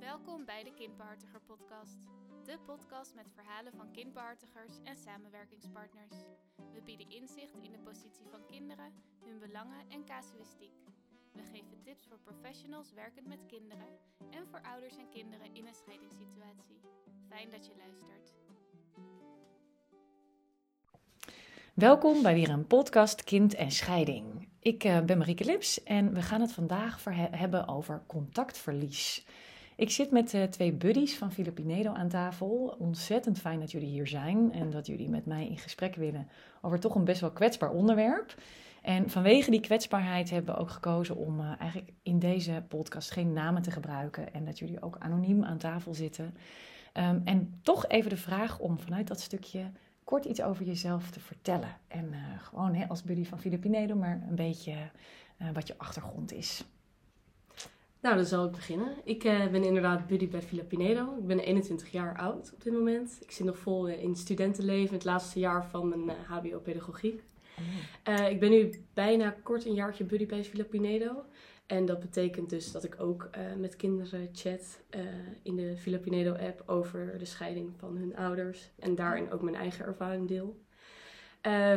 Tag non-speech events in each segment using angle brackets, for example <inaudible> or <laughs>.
Welkom bij de Kindbehartiger Podcast. De podcast met verhalen van kindbehartigers en samenwerkingspartners. We bieden inzicht in de positie van kinderen, hun belangen en casuïstiek. We geven tips voor professionals werkend met kinderen en voor ouders en kinderen in een scheidingssituatie. Fijn dat je luistert. Welkom bij weer een podcast Kind en Scheiding. Ik uh, ben Marieke Lips en we gaan het vandaag hebben over contactverlies. Ik zit met uh, twee buddies van Filipinedo aan tafel. Ontzettend fijn dat jullie hier zijn en dat jullie met mij in gesprek willen over toch een best wel kwetsbaar onderwerp. En vanwege die kwetsbaarheid hebben we ook gekozen om uh, eigenlijk in deze podcast geen namen te gebruiken en dat jullie ook anoniem aan tafel zitten. Um, en toch even de vraag om vanuit dat stukje kort iets over jezelf te vertellen. En uh, gewoon hè, als buddy van Filipinedo, maar een beetje wat je achtergrond is. Nou, dan zal ik beginnen. Ik uh, ben inderdaad buddy bij Villa Pinedo. Ik ben 21 jaar oud op dit moment. Ik zit nog vol in het studentenleven, het laatste jaar van mijn uh, HBO-pedagogiek. Uh, ik ben nu bijna kort een jaartje buddy bij Villa Pinedo. En dat betekent dus dat ik ook met kinderen chat in de Villa Pinedo-app over de scheiding van hun ouders. En daarin ook mijn eigen ervaring deel.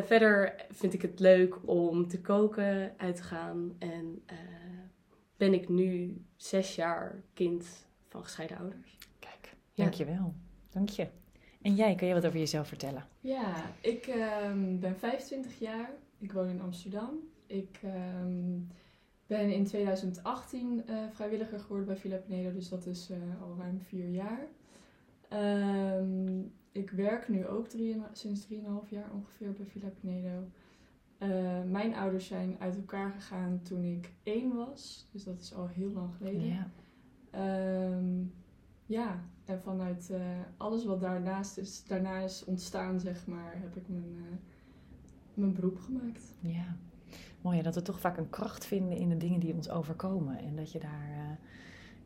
verder vind ik het leuk om te koken, uit te gaan en ben ik nu zes jaar kind van gescheiden ouders. Kijk, dankjewel. Ja. Dank je. En jij, kan je wat over jezelf vertellen? Ja, ik um, ben 25 jaar. Ik woon in Amsterdam. Ik um, ben in 2018 uh, vrijwilliger geworden bij Villa Pinedo, dus dat is uh, al ruim vier jaar. Um, ik werk nu ook drie, sinds 3,5 jaar ongeveer bij Villa Pinedo. Uh, mijn ouders zijn uit elkaar gegaan toen ik één was. Dus dat is al heel lang geleden. Ja, um, ja. en vanuit uh, alles wat daarnaast is, daarna is ontstaan, zeg maar, heb ik mijn, uh, mijn beroep gemaakt. Ja, mooi dat we toch vaak een kracht vinden in de dingen die ons overkomen. En dat je daar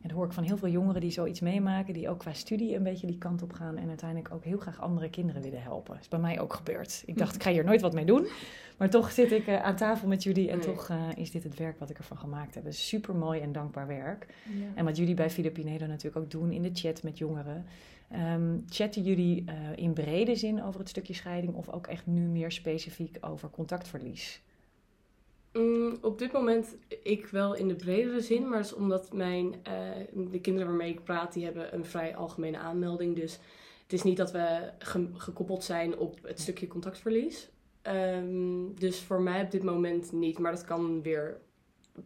en dat hoor ik van heel veel jongeren die zoiets meemaken, die ook qua studie een beetje die kant op gaan en uiteindelijk ook heel graag andere kinderen willen helpen. Dat is bij mij ook gebeurd. Ik dacht, ik ga hier nooit wat mee doen, maar toch zit ik uh, aan tafel met jullie en toch uh, is dit het werk wat ik ervan gemaakt heb. Super mooi en dankbaar werk. Ja. En wat jullie bij Filipinedo natuurlijk ook doen in de chat met jongeren. Um, chatten jullie uh, in brede zin over het stukje scheiding of ook echt nu meer specifiek over contactverlies? Mm, op dit moment ik wel in de bredere zin, maar dat is omdat mijn, uh, de kinderen waarmee ik praat, die hebben een vrij algemene aanmelding. Dus het is niet dat we ge gekoppeld zijn op het stukje contactverlies. Um, dus voor mij op dit moment niet, maar dat kan weer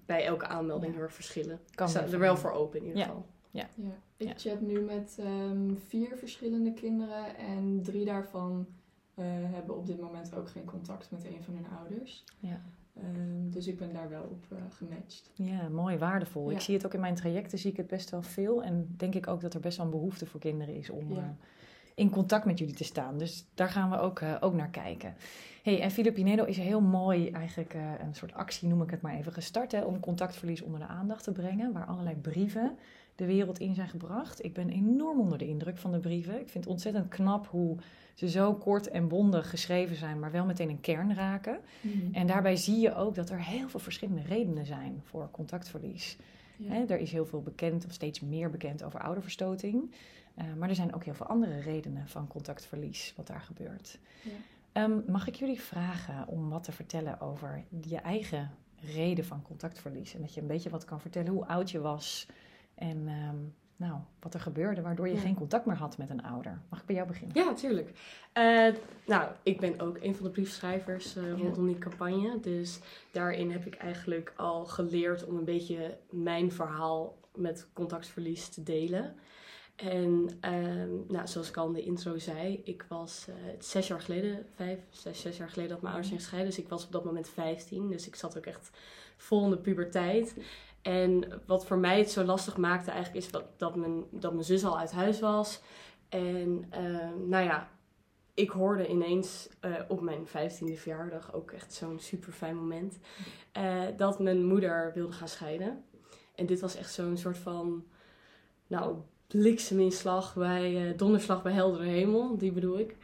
bij elke aanmelding ja. heel erg verschillen. Kan ik sta er wel voor open in ieder ja. geval. Ja. ja. Ik chat nu met um, vier verschillende kinderen en drie daarvan uh, hebben op dit moment ook geen contact met een van hun ouders. Ja. Um, dus ik ben daar wel op uh, gematcht. Ja, mooi, waardevol. Ja. Ik zie het ook in mijn trajecten, zie ik het best wel veel. En denk ik ook dat er best wel een behoefte voor kinderen is om ja. uh, in contact met jullie te staan. Dus daar gaan we ook, uh, ook naar kijken. hey, en Filipinedo is heel mooi eigenlijk een soort actie, noem ik het maar even, gestart hè, om contactverlies onder de aandacht te brengen. Waar allerlei brieven de wereld in zijn gebracht. Ik ben enorm onder de indruk van de brieven. Ik vind het ontzettend knap hoe ze zo kort en bondig geschreven zijn, maar wel meteen een kern raken. Mm. En daarbij zie je ook dat er heel veel verschillende redenen zijn voor contactverlies. Ja. He, er is heel veel bekend, of steeds meer bekend over ouderverstoting. Uh, maar er zijn ook heel veel andere redenen van contactverlies, wat daar gebeurt. Ja. Um, mag ik jullie vragen om wat te vertellen over je eigen reden van contactverlies? En dat je een beetje wat kan vertellen hoe oud je was en um, nou, wat er gebeurde waardoor je ja. geen contact meer had met een ouder. Mag ik bij jou beginnen? Ja, tuurlijk. Uh, nou, ik ben ook een van de briefschrijvers uh, rondom die campagne. Dus daarin heb ik eigenlijk al geleerd om een beetje mijn verhaal met contactverlies te delen. En uh, nou, zoals ik al in de intro zei, ik was uh, zes jaar geleden, vijf, zes, zes jaar geleden dat mijn ouders zijn gescheiden. Dus ik was op dat moment 15. Dus ik zat ook echt vol in de puberteit. En wat voor mij het zo lastig maakte eigenlijk is dat, dat, mijn, dat mijn zus al uit huis was. En uh, nou ja, ik hoorde ineens uh, op mijn vijftiende verjaardag, ook echt zo'n super fijn moment, uh, dat mijn moeder wilde gaan scheiden. En dit was echt zo'n soort van, nou, blikseminslag bij, donderslag bij heldere hemel, die bedoel ik.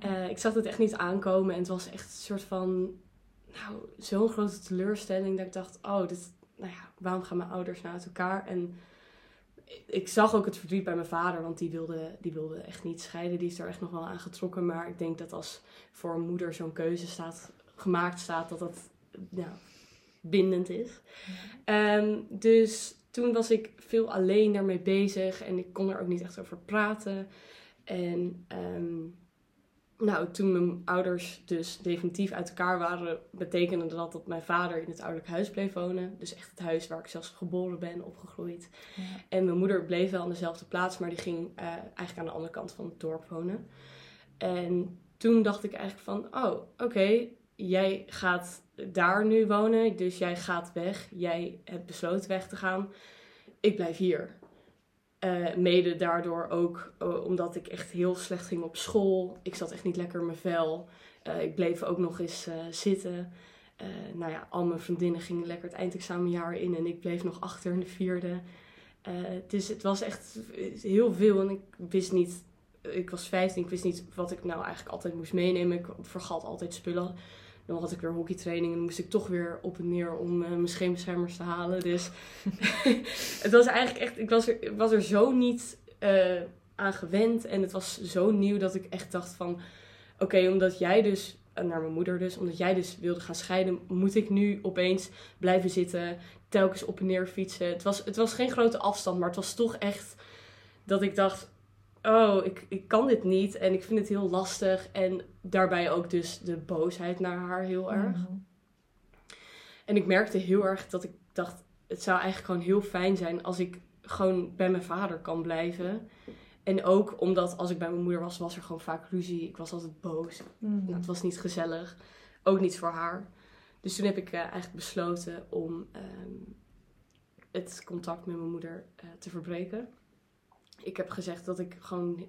Ja. ik zag het echt niet aankomen en het was echt een soort van, nou, zo'n grote teleurstelling dat ik dacht, oh, dit, nou ja, waarom gaan mijn ouders nou uit elkaar? En ik zag ook het verdriet bij mijn vader, want die wilde, die wilde echt niet scheiden. Die is er echt nog wel aan getrokken. Maar ik denk dat als voor een moeder zo'n keuze staat, gemaakt staat, dat dat bindend is. Ehm, dus toen was ik veel alleen daarmee bezig en ik kon er ook niet echt over praten. En ehm, nou, toen mijn ouders dus definitief uit elkaar waren, betekende dat dat mijn vader in het ouderlijk huis bleef wonen. Dus echt het huis waar ik zelfs geboren ben, opgegroeid. Ja. En mijn moeder bleef wel aan dezelfde plaats, maar die ging uh, eigenlijk aan de andere kant van het dorp wonen. En toen dacht ik eigenlijk van, oh, oké, jij gaat daar nu wonen, dus jij gaat weg. Jij hebt besloten weg te gaan. Ik blijf hier. Uh, mede daardoor ook uh, omdat ik echt heel slecht ging op school. Ik zat echt niet lekker in mijn vel. Uh, ik bleef ook nog eens zitten. nou ja, al mijn vriendinnen gingen lekker het eindexamenjaar in en ik bleef nog achter in de vierde. dus het was echt heel veel en ik wist niet. Ik was 15, ik wist niet wat ik nou eigenlijk altijd moest meenemen. Ik vergat altijd spullen dan had ik weer hockeytraining en dan moest ik toch weer op en neer om uh, mijn scheenbeschermers te halen. Dus <laughs> het was eigenlijk echt, ik was er, was er zo niet uh, aan gewend en het was zo nieuw dat ik echt dacht van, oké, omdat jij dus, uh, naar mijn moeder dus, omdat jij dus wilde gaan scheiden, moet ik nu opeens blijven zitten, telkens op en neer fietsen. Het was, het was geen grote afstand, maar het was toch echt dat ik dacht, oh, ik, ik kan dit niet en ik vind het heel lastig. En daarbij ook dus de boosheid naar haar heel erg. Mhm. En ik merkte heel erg dat ik dacht, het zou eigenlijk gewoon heel fijn zijn als ik gewoon bij mijn vader kan blijven. En ook omdat als ik bij mijn moeder was, was er gewoon vaak ruzie. Ik was altijd boos. Mm nou, het was niet gezellig. Ook niet voor haar. Dus toen heb ik uh, eigenlijk besloten om ehm, het contact met mijn moeder uh, te verbreken ik heb gezegd dat ik gewoon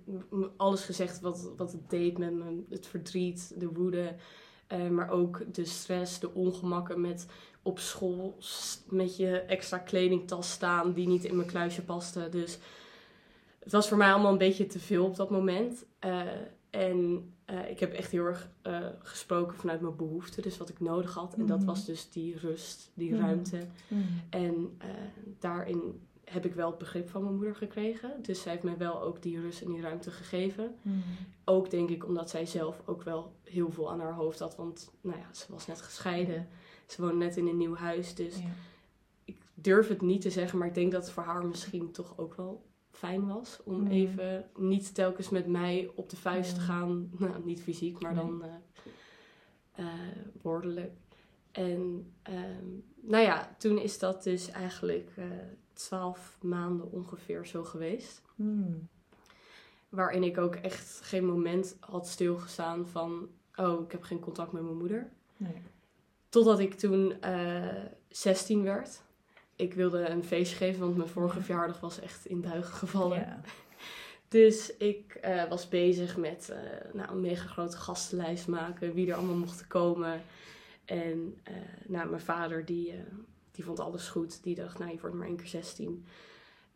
alles gezegd wat, wat het deed met me. Het verdriet, de woede. Uh, maar ook de stress, de ongemakken met op school met je extra kledingtas staan die niet in mijn kluisje paste. Dus het was voor mij allemaal een beetje te veel op dat moment. Uh, en uh, ik heb echt heel erg gesproken vanuit mijn behoeften, dus wat ik nodig had. En dat mhm. was dus die rust, die mhm. ruimte. Mm En daarin heb ik wel het begrip van mijn moeder gekregen. Dus zij heeft mij wel ook die rust en die ruimte gegeven. Hmm. Ook denk ik omdat zij zelf ook wel heel veel aan haar hoofd had. Want nou ja, ze was net gescheiden. Ze woonde net in een nieuw huis. Dus ik durf het niet te zeggen. Maar ik denk dat het voor haar misschien toch ook wel fijn was. Om hmm. even niet telkens met mij op de vuist te gaan. Nou, niet fysiek, maar dan uh, uh, woordelijk. En ehm, nou ja, toen is dat dus eigenlijk uh, twaalf maanden ongeveer zo geweest. Hmm. Waarin ik ook echt geen moment had stilgestaan van... Oh, ik heb geen contact met mijn moeder. Nee. Totdat ik toen uh, eh, 16 werd. Ik wilde een feestje geven, want mijn vorige verjaardag was echt in duigen gevallen. Dus ik uh, was bezig met uh, nou, een mega grote gastenlijst maken, wie er allemaal mochten komen. En nou, mijn vader die, die vond alles goed. Die dacht, nou, je wordt maar één keer 16.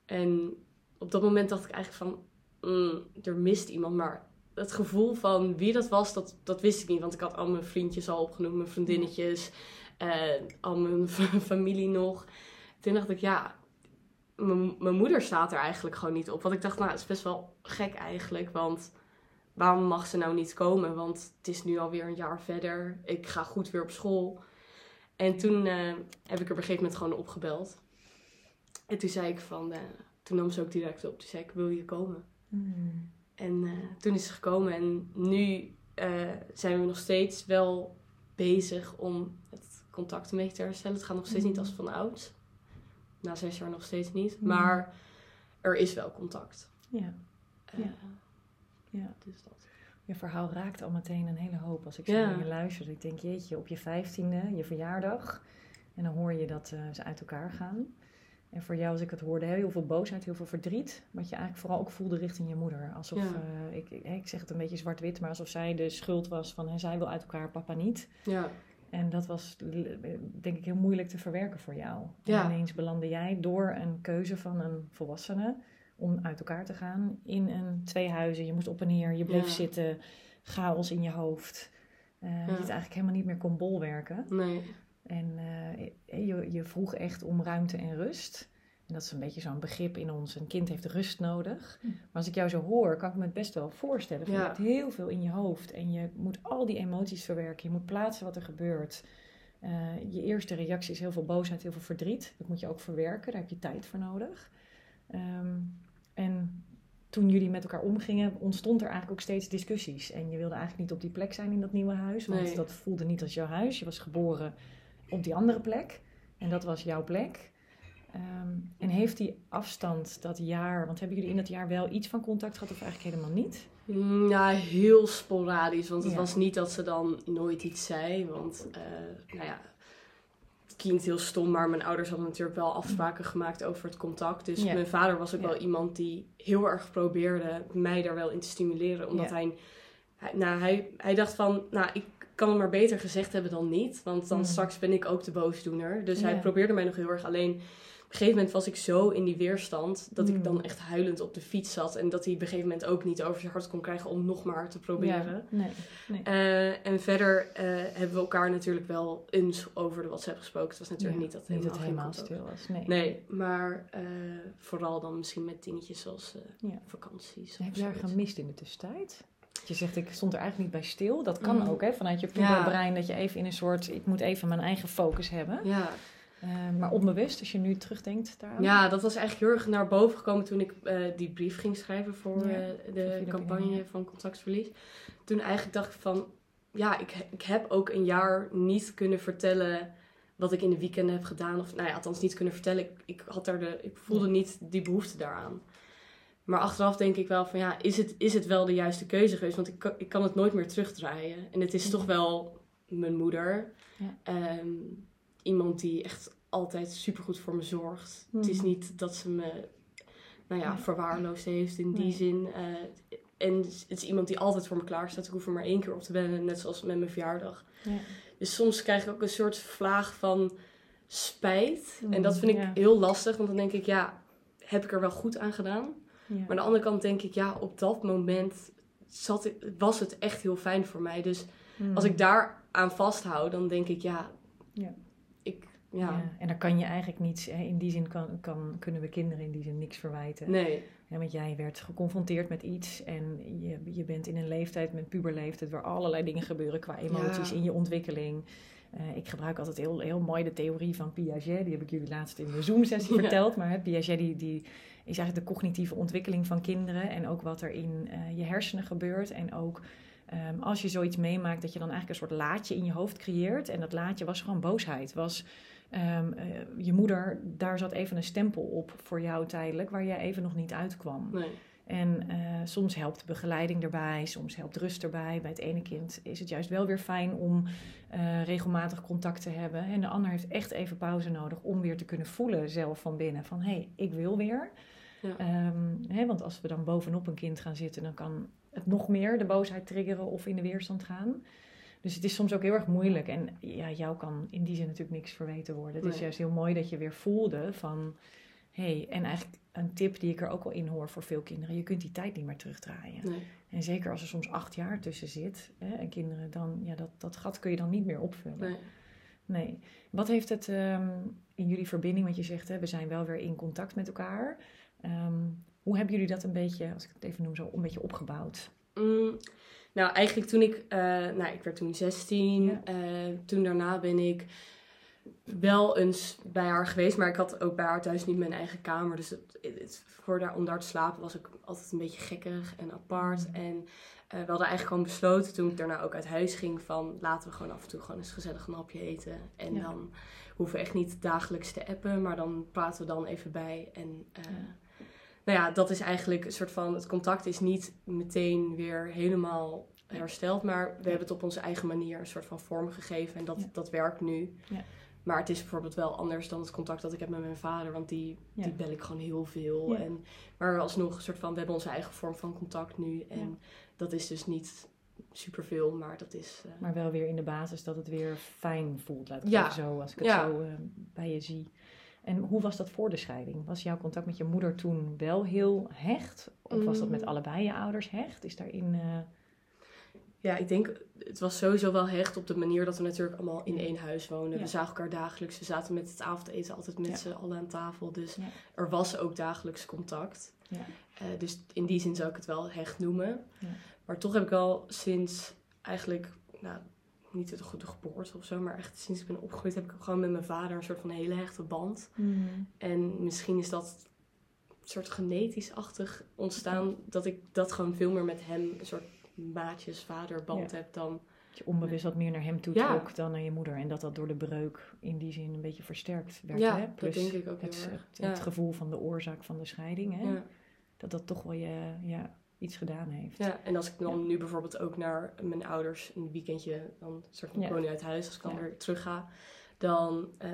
En op dat moment dacht ik eigenlijk van, mm, er mist iemand. Maar het gevoel van wie dat was, dat, dat wist ik niet. Want ik had al mijn vriendjes al opgenoemd, mijn vriendinnetjes, en al mijn <laughs> familie nog. Toen dacht ik, ja, mijn moeder staat er eigenlijk gewoon niet op. Want ik dacht, nou, het is best wel gek eigenlijk. Want waarom mag ze nou niet komen? Want het is nu alweer een jaar verder. Ik ga goed weer op school. En toen uh, heb ik er op een gegeven moment gewoon opgebeld. En toen zei ik van, uh, toen nam ze ook direct op. Toen zei ik, wil je komen? Hmm. En uh, toen is ze gekomen en nu zijn we nog steeds wel bezig om het contact een beetje te herstellen. Het gaat nog steeds niet hmm. als van oud. Na zes jaar nog steeds niet. Hmm. Maar er is wel contact. Ja. ja. ja. Dus dat je verhaal raakt al meteen een hele hoop als ik zo naar je luister. Ik denk, jeetje, op je vijftiende, je verjaardag. En dan hoor je dat uh, ze uit elkaar gaan. En voor jou, als ik het hoorde, heel veel boosheid, heel veel verdriet. Wat je eigenlijk vooral ook voelde richting je moeder. Alsof, uh, ik, ik, zeg het een beetje zwart-wit, maar alsof zij de schuld was van... zij wil uit elkaar, papa niet. Ja. En dat was, denk ik, heel moeilijk te verwerken voor jou. Ja. En ineens belandde jij door een keuze van een volwassene om uit elkaar te gaan in een twee huizen. Je moest op en neer, je bleef zitten, chaos in je hoofd. Uh, ja. Je het eigenlijk helemaal niet meer kon bolwerken. Nee. En uh, je, je vroeg echt om ruimte en rust. En dat is een beetje zo'n begrip in ons. Een kind heeft rust nodig. Hm. Maar als ik jou zo hoor, kan ik me het best wel voorstellen. Je hebt heel veel in je hoofd. En je moet al die emoties verwerken. Je moet plaatsen wat er gebeurt. Eh, je eerste reactie is heel veel boosheid, heel veel verdriet. Dat moet je ook verwerken. Daar heb je tijd voor nodig. Ehm, en toen jullie met elkaar omgingen, ontstond er eigenlijk ook steeds discussies. En je wilde eigenlijk niet op die plek zijn in dat nieuwe huis. Want Nee. dat voelde niet als jouw huis. Je was geboren op die andere plek. En dat was jouw plek. Ehm, en heeft die afstand, dat jaar, want hebben jullie in dat jaar wel iets van contact gehad of eigenlijk helemaal niet? Mm, Ja, heel sporadisch. Want het Ja. was niet dat ze dan nooit iets zei. Want, eh, nou ja, klinkt heel stom, maar mijn ouders hadden natuurlijk wel afspraken gemaakt over het contact. Dus Ja. mijn vader was ook Ja. wel iemand die heel erg probeerde mij daar wel in te stimuleren. Omdat Ja. hij, hij, nou, hij, hij dacht van, nou, ik kan het maar beter gezegd hebben dan niet. Want dan Mm. straks ben ik ook de boosdoener. Dus hij probeerde mij nog heel erg alleen... Op een gegeven moment was ik zo in die weerstand dat Mm. ik dan echt huilend op de fiets zat. En dat hij op een gegeven moment ook niet over zijn hart kon krijgen om nog maar te proberen. Ja, nee. nee. Eh, en verder eh, hebben we elkaar natuurlijk wel eens over de WhatsApp gesproken. Het was natuurlijk Ja, niet dat niet helemaal, stil was. Nee. Nee, maar eh, vooral dan misschien met dingetjes zoals Ja. vakanties. Heb je daar gemist in de tussentijd? Je zegt, ik stond er eigenlijk niet bij stil. Dat kan Mm. ook, hè? Vanuit je puberbrein, dat je even in een soort... Ik moet even mijn eigen focus hebben. Ja. Eh, maar onbewust, als je nu terugdenkt daaraan. ja, dat was eigenlijk heel erg naar boven gekomen toen ik eh, die brief ging schrijven voor Ja, eh, de campagne ja. van contactverlies. Toen eigenlijk dacht ik van, ja, ik, ik heb ook een jaar niet kunnen vertellen wat ik in de weekenden heb gedaan. Of nou ja, althans niet kunnen vertellen. Ik, ik, had daar de, ik voelde niet die behoefte daaraan. Maar achteraf denk ik wel van ja, is het, is het wel de juiste keuze geweest? Want ik, kan- ik kan het nooit meer terugdraaien. En het is toch wel mijn moeder. Ja. Ehm, iemand die echt altijd supergoed voor me zorgt. Het is Mhm. niet dat ze me nou ja, Nee. verwaarloosd heeft in die Nee. zin. Eh, en het is iemand die altijd voor me klaar staat. Ik hoef er maar één keer op te bellen, net zoals met mijn verjaardag. Ja. Dus soms krijg ik ook een soort vlaag van spijt. en dat vind ik ja. heel lastig, want dan denk ik, ja, heb ik er wel goed aan gedaan? Ja. Maar aan de andere kant denk ik, ja, op dat moment zat ik, was het echt heel fijn voor mij. Dus Mm. als ik daar aan vasthoud, dan denk ik, ja, Ja. Ik, Ja. ja, En daar kan je eigenlijk niets... Hè, in die zin kan, kan, kunnen we kinderen in die zin niks verwijten. nee, Ja, want jij werd geconfronteerd met iets en je, je bent in een leeftijd, met puberleeftijd, waar allerlei dingen gebeuren qua emoties Ja. in je ontwikkeling. Eh, ik gebruik altijd heel, heel mooi de theorie van Piaget, die heb ik jullie laatst in de Zoom-sessie <laughs> verteld. Maar hè, Piaget die, die is eigenlijk de cognitieve ontwikkeling van kinderen en ook wat er in eh, je hersenen gebeurt. En ook ehm, als je zoiets meemaakt, dat je dan eigenlijk een soort laadje in je hoofd creëert. En dat laadje was gewoon boosheid, was... ehm, eh, je moeder, daar zat even een stempel op voor jou tijdelijk, waar jij even nog niet uitkwam. nee. En eh, soms helpt begeleiding erbij, soms helpt rust erbij. Bij het ene kind is het juist wel weer fijn om eh, regelmatig contact te hebben. En de ander heeft echt even pauze nodig om weer te kunnen voelen zelf van binnen. Van hé, hey, ik wil weer. Ja. Ehm, hè, want als we dan bovenop een kind gaan zitten, dan kan het nog meer de boosheid triggeren of in de weerstand gaan. Dus het is soms ook heel erg moeilijk. En ja, jou kan in die zin natuurlijk niks verweten worden. Het is juist heel mooi dat je weer voelde van... hey, en eigenlijk een tip die ik er ook wel in hoor voor veel kinderen. Je kunt die tijd niet meer terugdraaien. nee. En zeker als er soms acht jaar tussen zit. Hè, en kinderen dan... Ja, dat, dat gat kun je dan niet meer opvullen. nee. Nee. Wat heeft het ehm, in jullie verbinding, wat je zegt, hè, we zijn wel weer in contact met elkaar. Ehm, hoe hebben jullie dat een beetje, als ik het even noem zo, een beetje opgebouwd? Mm, nou, eigenlijk toen ik, eh, nou, ik werd toen 16. Ja. eh, toen daarna ben ik wel eens bij haar geweest, maar ik had ook bij haar thuis niet mijn eigen kamer. Dus het, het- voor daar, om daar te slapen was ik altijd een beetje gekkig en apart. Mm. En eh, we hadden eigenlijk gewoon besloten toen ik daarna ook uit huis ging van laten we gewoon af en toe gewoon eens gezellig een hapje eten. En Ja. dan hoeven we echt niet dagelijks te appen, maar dan praten we dan even bij. En Ja. Nou ja, dat is eigenlijk een soort van, het contact is niet meteen weer helemaal hersteld, maar we hebben het op onze eigen manier een soort van vorm gegeven en dat, Ja. dat werkt nu. Ja. Maar het is bijvoorbeeld wel anders dan het contact dat ik heb met mijn vader, want die, Ja. die bel ik gewoon heel veel. En, maar alsnog een soort van, we hebben onze eigen vorm van contact nu en dat is dus niet superveel, maar dat is... eh, Maar wel weer in de basis dat het weer fijn voelt, laat ik het zo, als ik het zo eh, bij je zie. En hoe was dat voor de scheiding? Was jouw contact met je moeder toen wel heel hecht? Of was dat met Mm. allebei je ouders hecht? Is daarin... eh, ja, ik denk, het was sowieso wel hecht op de manier dat we natuurlijk allemaal in één huis woonden. Ja. We zagen elkaar dagelijks. We zaten met het avondeten altijd met Ja. z'n allen aan tafel. Dus Ja. er was ook dagelijks contact. Ja. Eh, dus in die zin zou ik het wel hecht noemen. Maar toch heb ik wel sinds eigenlijk, nou, niet de goede geboorte of zo, maar echt sinds ik ben opgegroeid heb ik gewoon met mijn vader een soort van hele hechte band. En misschien is dat een soort genetisch-achtig ontstaan, dat ik dat gewoon veel meer met hem een soort maatjes-vaderband Ja. heb dan. Dat je onbewust wat meer naar hem toe Ja. trok dan naar je moeder. En dat dat door de breuk in die zin een beetje versterkt werd. Ja, hè? dat Plus denk ik ook heel het, erg. het, het Ja. gevoel van de oorzaak van de scheiding. Hè? Ja. Dat dat toch wel je, ja, iets gedaan heeft. Ja, en als ik dan Ja. nu bijvoorbeeld ook naar mijn ouders een weekendje, dan soort van Ja. woon uit huis, als ik dan weer terug ga, dan eh,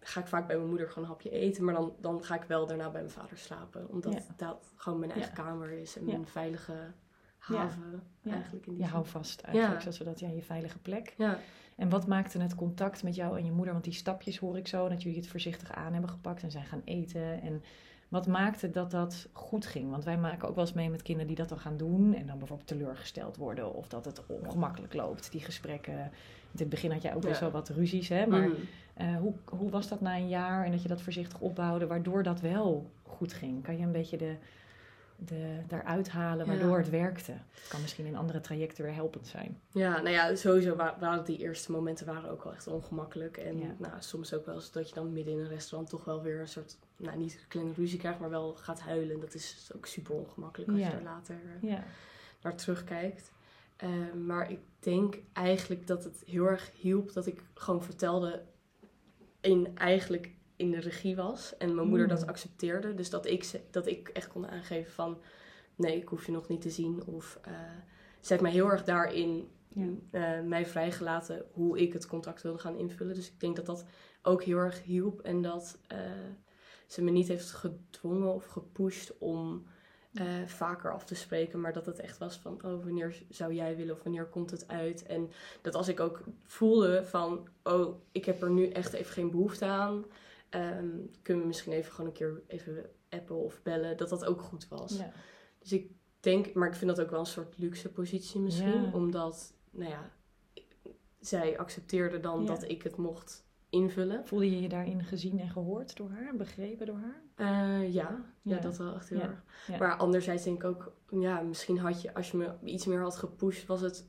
ga ik vaak bij mijn moeder gewoon een hapje eten, maar dan, dan ga ik wel daarna bij mijn vader slapen. Omdat Ja. dat gewoon mijn eigen Ja. kamer is en Ja. mijn veilige haven Ja. eigenlijk in die Je houdt vast eigenlijk, zoals we dat, ja, je veilige plek. Ja, En wat maakte het contact met jou en je moeder? Want die stapjes hoor ik zo, dat jullie het voorzichtig aan hebben gepakt en zijn gaan eten. En wat maakte dat dat goed ging? Want wij maken ook wel eens mee met kinderen die dat dan gaan doen. En dan bijvoorbeeld teleurgesteld worden of dat het ongemakkelijk loopt, die gesprekken. In het begin had jij ook best Ja. wel wat ruzies, hè? Maar Mm. eh, hoe, hoe was dat na een jaar en dat je dat voorzichtig opbouwde, waardoor dat wel goed ging? Kan je een beetje de, de, daaruit halen Ja. waardoor het werkte? Het kan misschien in andere trajecten weer helpend zijn. Ja, nou ja, sowieso wa- waren die eerste momenten waren ook wel echt ongemakkelijk. En Ja. nou, soms ook wel eens dat je dan midden in een restaurant toch wel weer een soort, nou niet een kleine ruzie krijgt, maar wel gaat huilen. Dat is ook super ongemakkelijk als Ja. je daar later eh, Ja, naar terugkijkt. Eh, maar ik denk eigenlijk dat het heel erg hielp dat ik gewoon vertelde in eigenlijk in de regie was. En mijn moeder dat accepteerde. Dus dat ik, dat ik echt kon aangeven van nee, ik hoef je nog niet te zien. Of eh ze heeft mij heel erg daarin Ja. eh, mij vrijgelaten hoe ik het contact wilde gaan invullen. Dus ik denk dat dat ook heel erg hielp. En dat eh, ze me niet heeft gedwongen of gepusht om vaker af te spreken. Maar dat het echt was van, oh, wanneer zou jij willen of wanneer komt het uit? En dat als ik ook voelde van, oh, ik heb er nu echt even geen behoefte aan. Ehm, kunnen we misschien even gewoon een keer even appen of bellen. Dat dat ook goed was. ja. Dus ik denk, maar ik vind dat ook wel een soort luxe positie misschien. Ja. Omdat, nou ja, zij accepteerde dan Ja. dat ik het mocht invullen. Voelde je je daarin gezien en gehoord door haar, begrepen door haar? Eh, ja, ja. Ja. dat wel echt heel erg. Maar anderzijds denk ik ook, ja, misschien had je, als je me iets meer had gepusht, was het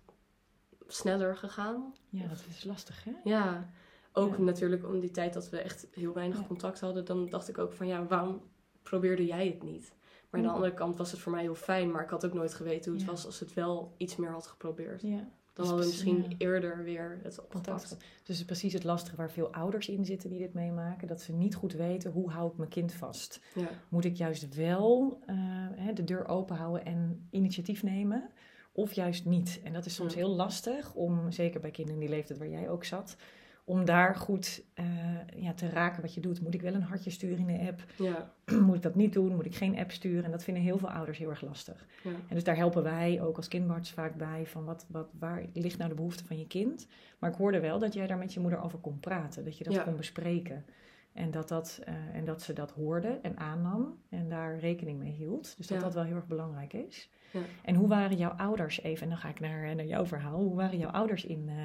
sneller gegaan. Ja, dat is lastig, hè? Ja, ook Ja. natuurlijk om die tijd dat we echt heel weinig Ja. contact hadden, dan dacht ik ook van, ja, waarom probeerde jij het niet? Maar aan de andere kant was het voor mij heel fijn, maar ik had ook nooit geweten hoe het was als het wel iets meer had geprobeerd. Ja. Dan Dus hadden we misschien eerder weer het opgepakt. Dus precies het lastige waar veel ouders in zitten die dit meemaken. Dat ze niet goed weten, hoe hou ik mijn kind vast? Ja. Moet ik juist wel eh, de deur open houden en initiatief nemen? Of juist niet? En dat is soms Ja. heel lastig om, zeker bij kinderen in die leeftijd waar jij ook zat... om daar goed eh, ja, te raken wat je doet. Moet ik wel een hartje sturen in de app? Ja. <clears throat> Moet ik dat niet doen? Moet ik geen app sturen? En dat vinden heel veel ouders heel erg lastig. Ja. En dus daar helpen wij ook als kindarts vaak bij van wat, wat, waar ligt nou de behoefte van je kind. Maar ik hoorde wel dat jij daar met je moeder over kon praten, dat je dat kon bespreken. En dat, dat, eh, en dat ze dat hoorde en aannam en daar rekening mee hield. Dus dat dat wel heel erg belangrijk is. Ja. En hoe waren jouw ouders, even, en dan ga ik naar, naar jouw verhaal, hoe waren jouw ouders in, eh,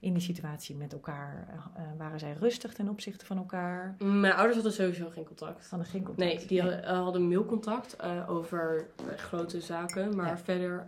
in die situatie met elkaar? Eh, waren zij rustig ten opzichte van elkaar? Mijn ouders hadden sowieso geen contact. Hadden geen contact? Nee, die hadden, eh, hadden mailcontact eh, over grote zaken, maar Ja. verder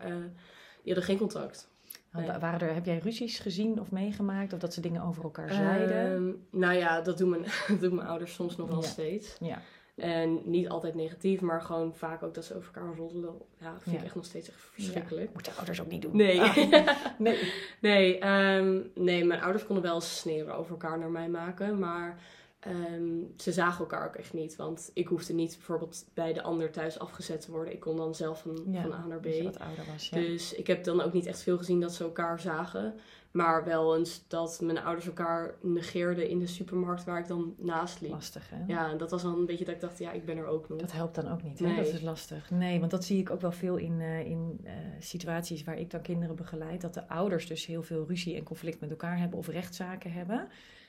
die hadden geen contact. Nee. Waren er, heb jij ruzies gezien of meegemaakt? Of dat ze dingen over elkaar zeiden? Ehm, nou ja, dat doen mijn, <laughs> dat doen mijn ouders soms nog wel Ja. steeds. ja. En niet altijd negatief, maar gewoon vaak ook dat ze over elkaar roddelen. Ja, vind Ja. ik echt nog steeds echt verschrikkelijk. Moeten ouders ook niet doen. Nee. Ah, <laughs> nee. Nee, ehm, nee, mijn ouders konden wel sneren over elkaar naar mij maken, maar ehm, ze zagen elkaar ook echt niet. Want ik hoefde niet bijvoorbeeld bij de ander thuis afgezet te worden. Ik kon dan zelf van, Ja, van A naar B. Dat je wat ouder was. Ja. Dus ik heb dan ook niet echt veel gezien dat ze elkaar zagen. Maar wel eens dat mijn ouders elkaar negeerden in de supermarkt waar ik dan naast liep. Lastig, hè? Ja, en dat was dan een beetje dat ik dacht, ja, ik ben er ook nog. Dat helpt dan ook niet. Hè? Nee. Dat is lastig. Nee, want dat zie ik ook wel veel in, eh, in eh, situaties waar ik dan kinderen begeleid. Dat de ouders dus heel veel ruzie en conflict met elkaar hebben of rechtszaken hebben.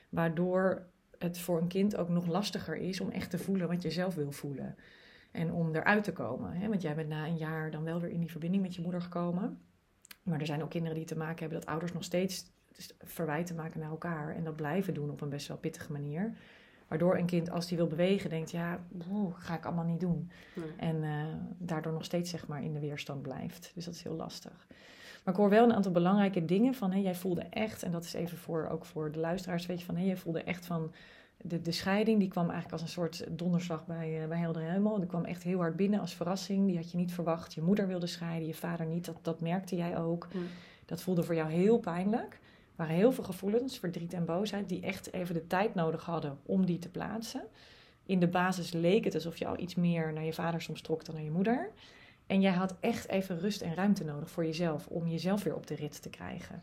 Waardoor het voor een kind ook nog lastiger is om echt te voelen wat je zelf wil voelen. En om eruit te komen. Hè? Want jij bent na een jaar dan wel weer in die verbinding met je moeder gekomen. Maar er zijn ook kinderen die te maken hebben dat ouders nog steeds verwijten maken naar elkaar en dat blijven doen op een best wel pittige manier. Waardoor een kind, als die wil bewegen, denkt: ja, ga ik allemaal niet doen. En uh, daardoor nog steeds zeg maar in de weerstand blijft. Dus dat is heel lastig. Maar ik hoor wel een aantal belangrijke dingen van: hé, jij voelde echt, en dat is even voor, ook voor de luisteraars, weet je, van hé, jij voelde echt van. De, de scheiding die kwam eigenlijk als een soort donderslag bij, uh, bij Helder Hemel. Die kwam echt heel hard binnen als verrassing. Die had je niet verwacht. Je moeder wilde scheiden, je vader niet. Dat, dat merkte jij ook. Dat voelde voor jou heel pijnlijk waren heel veel gevoelens, verdriet en boosheid, die echt even de tijd nodig hadden om die te plaatsen. In de basis leek het alsof je al iets meer naar je vader soms trok dan naar je moeder. En jij had echt even rust en ruimte nodig voor jezelf, om jezelf weer op de rit te krijgen.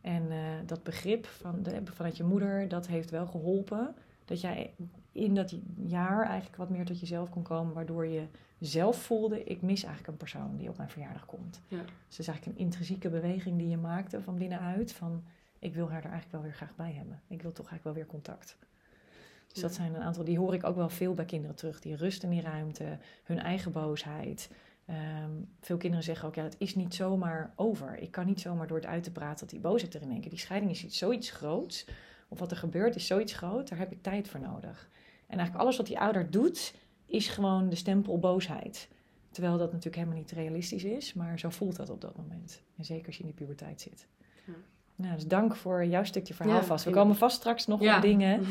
En uh, dat begrip van de, vanuit je moeder, dat heeft wel geholpen. Dat jij in dat jaar eigenlijk wat meer tot jezelf kon komen, waardoor je zelf voelde, ik mis eigenlijk een persoon die op mijn verjaardag komt. Ja. Dus het is eigenlijk een intrinsieke beweging die je maakte van binnenuit, van ik wil haar er eigenlijk wel weer graag bij hebben. Ik wil toch eigenlijk wel weer contact. Dus dat zijn een aantal, die hoor ik ook wel veel bij kinderen terug. Die rust in die ruimte, hun eigen boosheid. Ehm, veel kinderen zeggen ook, ja, het is niet zomaar over. Ik kan niet zomaar door het uit te praten dat die boosheid er in één keer. Die scheiding is iets, zoiets groots. Of wat er gebeurt is zoiets groot, daar heb ik tijd voor nodig. En eigenlijk alles wat die ouder doet, is gewoon de stempel boosheid. Terwijl dat natuurlijk helemaal niet realistisch is, maar zo voelt dat op dat moment. En zeker als je in die puberteit zit. Ja. Nou, dus dank voor jouw stukje verhaal vast. We komen vast straks nog op dingen.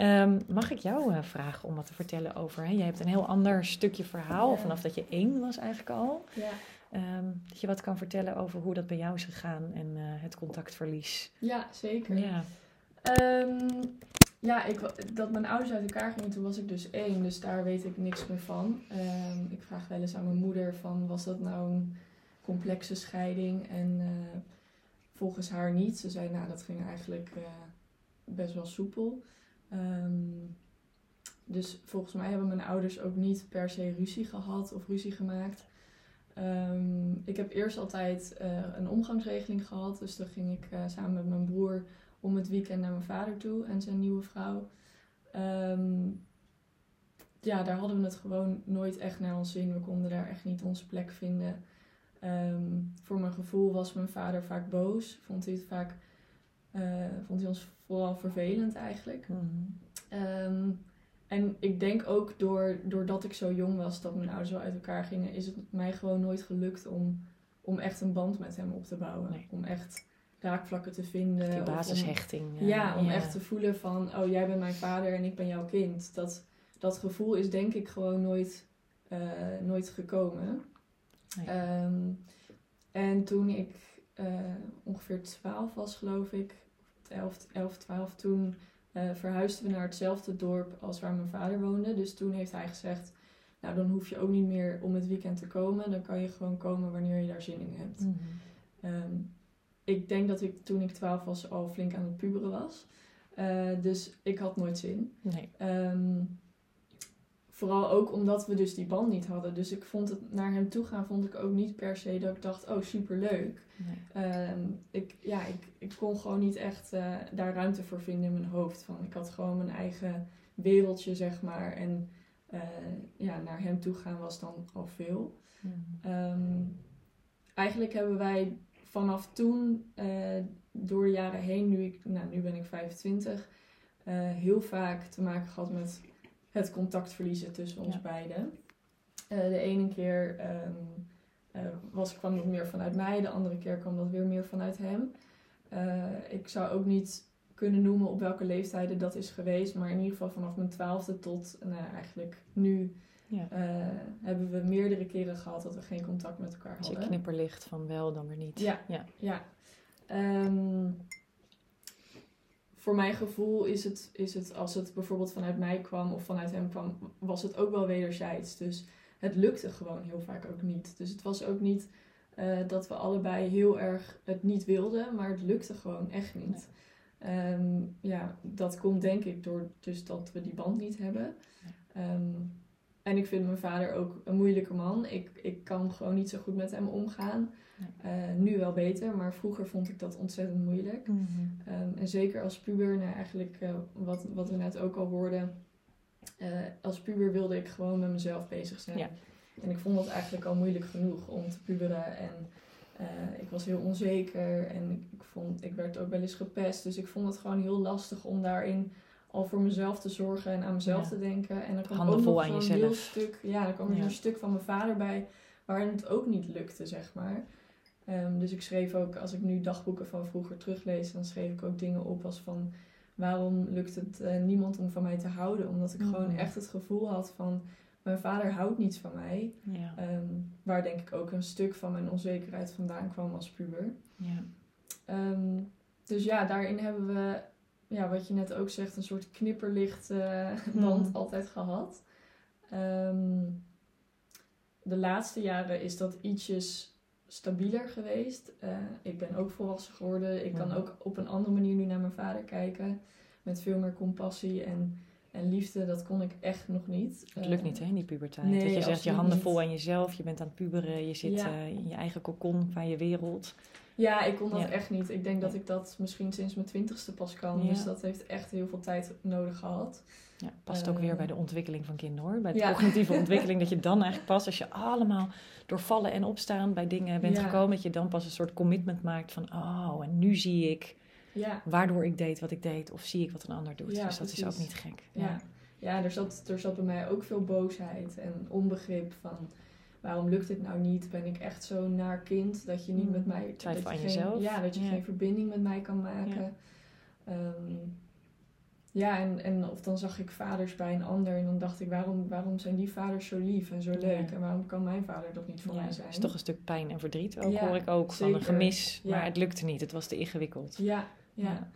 Um, <laughs> mag ik jou uh, vragen om wat te vertellen over? Hè? Je hebt een heel ander stukje verhaal, vanaf dat je één was eigenlijk al. Um, dat je wat kan vertellen over hoe dat bij jou is gegaan en uh, het contactverlies. Ja, zeker. Ja, um, ja ik, dat mijn ouders uit elkaar gingen, toen was ik dus één. Dus daar weet ik niks meer van. ik vraag wel eens aan mijn moeder van, was dat nou een complexe scheiding? En... Uh, volgens haar niet. Ze zei, nou, dat ging eigenlijk uh, best wel soepel. Um, dus volgens mij hebben mijn ouders ook niet per se ruzie gehad of ruzie gemaakt. Ik heb eerst altijd uh, een omgangsregeling gehad. Dus dan ging ik samen met mijn broer om het weekend naar mijn vader toe en zijn nieuwe vrouw. Um, ja, daar hadden we het gewoon nooit echt naar ons zin. We konden daar echt niet onze plek vinden. Um, voor mijn gevoel was mijn vader vaak boos. Vond hij het vaak, uh, vond hij ons vooral vervelend eigenlijk. Mm um, en ik denk ook door, doordat ik zo jong was dat mijn ouders wel uit elkaar gingen, is het mij gewoon nooit gelukt om, om echt een band met hem op te bouwen. Nee. Om echt raakvlakken te vinden. Die basishechting. Om, ja, om echt te voelen van, oh jij bent mijn vader en ik ben jouw kind. Dat, dat gevoel is denk ik gewoon nooit, uh, nooit gekomen. Um, en toen ik uh, ongeveer 12 was, geloof ik, 11, 11 12, toen uh, verhuisden we naar hetzelfde dorp als waar mijn vader woonde. Dus toen heeft hij gezegd, nou dan hoef je ook niet meer om het weekend te komen. Dan kan je gewoon komen wanneer je daar zin in hebt. Mm -hmm. um, ik denk dat ik toen ik 12 was al flink aan het puberen was. Uh, dus ik had nooit zin. Nee. Um, Vooral ook omdat we dus die band niet hadden. Dus ik vond het naar hem toe gaan, vond ik ook niet per se dat ik dacht, oh superleuk. Nee. Um, ik, ja, ik, ik kon gewoon niet echt uh, daar ruimte voor vinden in mijn hoofd. Van, ik had gewoon mijn eigen wereldje, zeg maar. En uh, ja, naar hem toe gaan was dan al veel. Mm. Um, eigenlijk hebben wij vanaf toen, uh, door de jaren heen, nu, ik, nou, nu ben ik 25, heel vaak te maken gehad met het contact verliezen tussen ons beiden. Uh, de ene keer um, was, kwam dat meer vanuit mij, de andere keer kwam dat weer meer vanuit hem. Ik zou ook niet kunnen noemen op welke leeftijden dat is geweest, maar in ieder geval vanaf mijn twaalfde tot nou, eigenlijk nu ja. hebben we meerdere keren gehad dat we geen contact met elkaar hadden. Als je knipperlicht van wel, dan weer niet. Ja, ja. ja. Um, voor mijn gevoel is het, is het, als het bijvoorbeeld vanuit mij kwam of vanuit hem kwam, was het ook wel wederzijds. Dus het lukte gewoon heel vaak ook niet. Dus het was ook niet uh, dat we allebei heel erg het niet wilden, maar het lukte gewoon echt niet. Nee. Um, ja, dat komt denk ik door dus dat we die band niet hebben. Um, en ik vind mijn vader ook een moeilijke man. Ik, ik kan gewoon niet zo goed met hem omgaan. Uh, nu wel beter, maar vroeger vond ik dat ontzettend moeilijk. Mm -hmm. um, en zeker als puber, nou eigenlijk uh, wat, wat we net ook al hoorden. Uh, als puber wilde ik gewoon met mezelf bezig zijn. Ja. En ik vond dat eigenlijk al moeilijk genoeg om te puberen. En Eh, ik was heel onzeker en ik, vond, ik werd ook wel eens gepest. Dus ik vond het gewoon heel lastig om daarin al voor mezelf te zorgen en aan mezelf Ja. te denken. En er kwam Handen ook vol nog aan zo'n jezelf. heel stuk, ja, er kwam er Ja. zo'n stuk van mijn vader bij waarin het ook niet lukte, zeg maar. Ehm, dus ik schreef ook, als ik nu dagboeken van vroeger teruglees, dan schreef ik ook dingen op als van waarom lukt het eh, niemand om van mij te houden? Omdat ik Mm. gewoon echt het gevoel had van mijn vader houdt niets van mij. Ja. Ehm, waar denk ik ook een stuk van mijn onzekerheid vandaan kwam als puber. ja. Ehm, dus ja, daarin hebben we, ja, wat je net ook zegt, een soort knipperlicht eh, band Hmm. altijd gehad. Ehm, de laatste jaren is dat ietsjes stabieler geweest. Eh, ik ben ook volwassen geworden. Ik kan ook op een andere manier nu naar mijn vader kijken. Met veel meer compassie en, en liefde. Dat kon ik echt nog niet. Het lukt niet hè, in die puberteit. nee, dat je zegt, je handen niet. vol aan jezelf, je bent aan het puberen, je zit Ja. eh, in je eigen kokon van je wereld. Ja, ik kon dat Ja. echt niet. Ik denk dat ik dat misschien sinds mijn twintigste pas kan. Ja. Dus dat heeft echt heel veel tijd nodig gehad. Ja, past ook weer bij de ontwikkeling van kinderen hoor. Bij de Ja. cognitieve <laughs> ontwikkeling, dat je dan eigenlijk pas, als je allemaal door vallen en opstaan bij dingen bent gekomen, dat je dan pas een soort commitment maakt van, oh, en nu zie ik Ja, waardoor ik deed wat ik deed, of zie ik wat een ander doet. Dus dat is ook niet gek. ja. ja er, zat, er zat bij mij ook veel boosheid en onbegrip van... Waarom lukt dit nou niet? Ben ik echt zo'n naar kind dat je niet Hmm. met mij... Twijfel je aan geen- jezelf. Ja, dat je Ja. geen verbinding met mij kan maken. Ja, ja en, en of dan zag ik vaders bij een ander en dan dacht ik... Waarom, waarom zijn die vaders zo lief en zo leuk? Ja. En waarom kan mijn vader dat niet voor Ja, mij het zijn? is toch een stuk pijn en verdriet ook, Ja, hoor ik ook, van een gemis. Maar het lukte niet, het was te ingewikkeld. Ja, ja.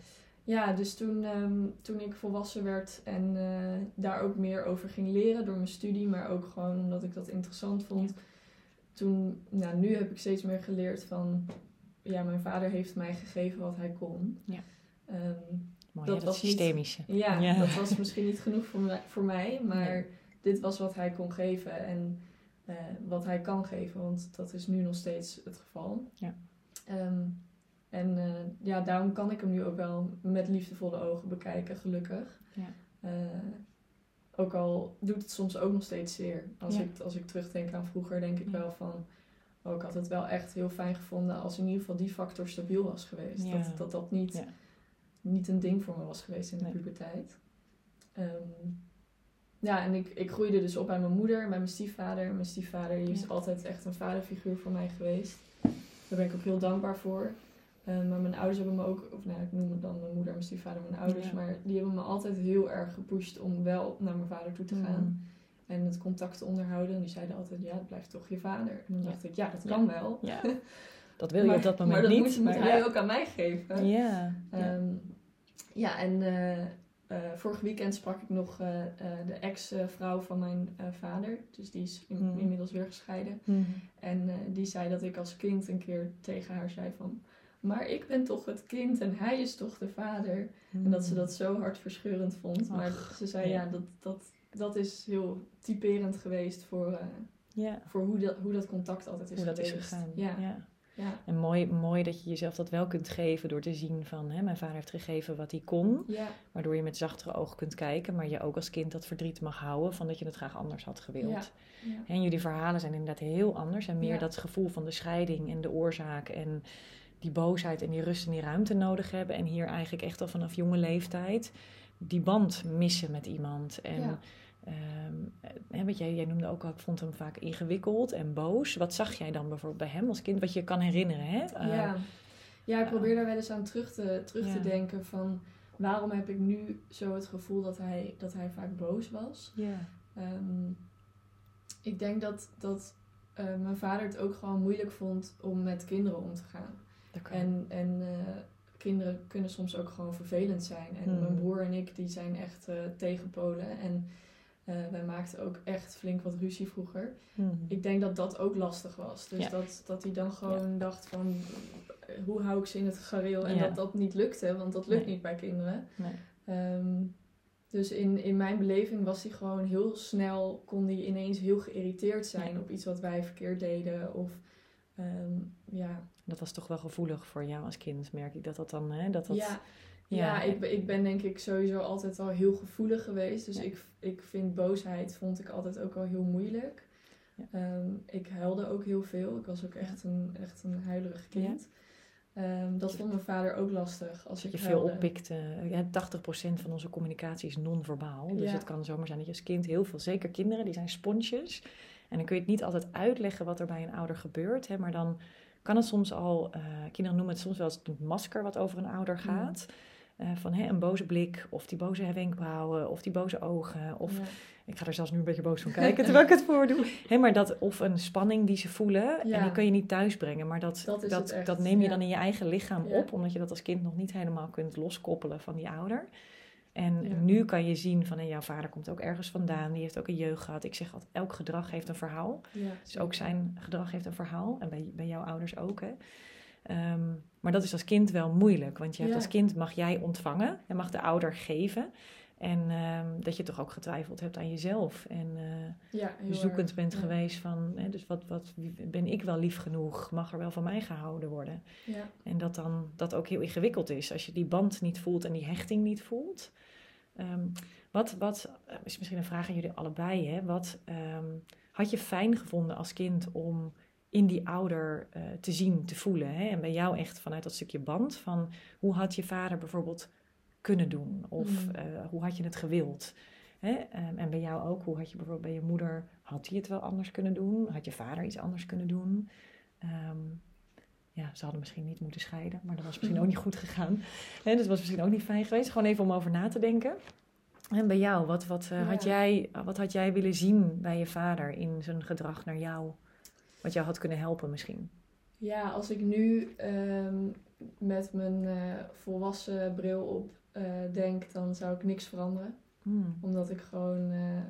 Ja. Dus toen, ehm, toen ik volwassen werd en eh, daar ook meer over ging leren door mijn studie, maar ook gewoon omdat ik dat interessant vond. Toen, nou, nu heb ik steeds meer geleerd van, ja, mijn vader heeft mij gegeven wat hij kon. Ja. Ehm, Mooi, Dat was niet- systemische. ja, Ja. dat was misschien niet genoeg voor mij, voor mij maar Nee. dit was wat hij kon geven en eh, wat hij kan geven, want dat is nu nog steeds het geval. Ja. Ehm, en eh, ja, daarom kan ik hem nu ook wel met liefdevolle ogen bekijken, gelukkig. Ja. Eh, ook al doet het soms ook nog steeds zeer. Als, Ja. ik, als ik terugdenk aan vroeger, denk ik Ja. wel van... Oh, ik had het wel echt heel fijn gevonden als in ieder geval die factor stabiel was geweest. Dat, dat dat niet, niet een ding voor me was geweest in de Nee. puberteit. Ehm, ja, en ik, ik groeide dus op bij mijn moeder, bij mijn stiefvader. Mijn stiefvader die is altijd echt een vaderfiguur voor mij geweest. Daar ben ik ook heel dankbaar voor. Ehm, maar mijn ouders hebben me ook, of nou, ik noem het dan mijn moeder en mijn stiefvader mijn ouders, Ja. maar die hebben me altijd heel erg gepusht om wel naar mijn vader toe te gaan Mm. en het contact te onderhouden. En die zeiden altijd, ja, het blijft toch je vader. En dan Ja. dacht ik, ja, dat Ja. kan wel. Ja, <laughs> dat wil je maar, op dat moment maar dat niet. moet, moet maar hij ook aan mij geven. Ja, ja. Ehm, ja, en eh, eh, vorig weekend sprak ik nog eh, eh, de ex-vrouw van mijn eh, vader. Dus die is in- Hmm. inmiddels weer gescheiden. Mhm. En eh, die zei dat ik als kind een keer tegen haar zei van... Maar ik ben toch het kind en hij is toch de vader. En dat ze dat zo hartverscheurend vond. Maar Ach, ze zei, ja. dat, dat, dat is heel typerend geweest voor, eh, Ja, voor hoe, dat, hoe dat contact altijd is hoe dat is geweest. gegaan. Ja, Ja. ja. En mooi, mooi dat je jezelf dat wel kunt geven door te zien van... Hè, mijn vader heeft gegeven wat hij kon. ja. Waardoor je met zachtere ogen kunt kijken. Maar je ook als kind dat verdriet mag houden van dat je het graag anders had gewild. En jullie verhalen zijn inderdaad heel anders. En meer dat gevoel van de scheiding en de oorzaak. En die boosheid en die rust en die ruimte nodig hebben. En hier eigenlijk echt al vanaf jonge leeftijd die band missen met iemand. En Ja. ehm, hè, jij, jij noemde ook al, ik vond hem vaak ingewikkeld en boos. Wat zag jij dan bijvoorbeeld bij hem als kind? Wat je kan herinneren, hè? Eh, ja. ja, ik probeer daar wel eens aan terug te, terug Ja. te denken van... Waarom heb ik nu zo het gevoel dat hij, dat hij vaak boos was? ja. Ehm, ik denk dat, dat eh, mijn vader het ook gewoon moeilijk vond om met kinderen om te gaan. En, en eh, kinderen kunnen soms ook gewoon vervelend zijn. En Mhm. mijn broer en ik, die zijn echt eh tegenpolen. En eh, wij maakten ook echt flink wat ruzie vroeger. Mhm. Ik denk dat dat ook lastig was. Dus Ja. dat, dat hij dan gewoon dacht van... Hoe hou ik ze in het gareel? En Ja. dat dat niet lukte, want dat lukt Nee. niet bij kinderen. Nee. Ehm, dus in, in mijn beleving was hij gewoon heel snel... kon hij ineens heel geïrriteerd zijn op iets wat wij verkeerd deden. Of ehm, ja, Dat was toch wel gevoelig voor jou als kind, merk ik dat dat dan, hè? Dat dat, ja, ja, ja, ik, ben- ik ben denk ik sowieso altijd al heel gevoelig geweest. Dus Ja. ik, ik vind boosheid vond ik altijd ook wel heel moeilijk. Ehm, ik huilde ook heel veel. Ik was ook echt een, echt een huilerig kind. Ehm, dat vond mijn vader ook lastig. Als dat ik je veel oppikte. Ja, 80% van onze communicatie is non-verbaal. Dus het kan zomaar zijn dat je als kind heel veel, zeker kinderen, die zijn sponsjes. En dan kun je het niet altijd uitleggen wat er bij een ouder gebeurt. Hè, maar dan kan het soms al, eh, kinderen noemen het soms wel eens het masker wat over een ouder gaat. Eh, van hè, een boze blik, of die boze wenkbrauwen, of die boze ogen. Of Ja. ik ga er zelfs nu een beetje boos van <laughs> kijken terwijl ik het voordoe. Hè, maar dat, of een spanning die ze voelen. En die kun je niet thuisbrengen. Maar dat, Dat dat, neem je ja. dan in je eigen lichaam op. Omdat je dat als kind nog niet helemaal kunt loskoppelen van die ouder. En Ja. nu kan je zien van hé, jouw vader komt ook ergens vandaan. Die heeft ook een jeugd gehad. Ik zeg altijd, elk gedrag heeft een verhaal. Ja, Dus ook zijn gedrag heeft een verhaal. En bij, bij jouw ouders ook. Hè. Ehm, maar dat is als kind wel moeilijk. Want je hebt Ja. als kind mag jij ontvangen. Je mag de ouder geven. En ehm, dat je toch ook getwijfeld hebt aan jezelf. En eh, ja, zoekend erg. bent Ja. geweest van... Hè, dus wat, wat, ben ik wel lief genoeg? Mag er wel van mij gehouden worden? Ja. En dat dan dat ook heel ingewikkeld is. Als je die band niet voelt en die hechting niet voelt. Ehm, wat, wat eh, is misschien een vraag aan jullie allebei. Hè? Wat ehm, had je fijn gevonden als kind om in die ouder eh, te zien, te voelen? Hè? En bij jou echt vanuit dat stukje band van hoe had je vader bijvoorbeeld kunnen doen? Of Mm. eh, hoe had je het gewild? Hè? Ehm, en bij jou ook, hoe had je bijvoorbeeld bij je moeder, had hij het wel anders kunnen doen? Had je vader iets anders kunnen doen? Ehm, ja, ze hadden misschien niet moeten scheiden, maar dat was misschien ook <laughs> niet goed gegaan. Hè, dus dat was misschien ook niet fijn geweest. Gewoon even om over na te denken. En bij jou, wat, wat, eh, had jij, wat had jij willen zien bij je vader in zijn gedrag naar jou? Wat jou had kunnen helpen misschien? Ja, als ik nu ehm, met mijn eh, volwassen bril op eh, denk, dan zou ik niks veranderen. Hmm. Omdat ik gewoon eh,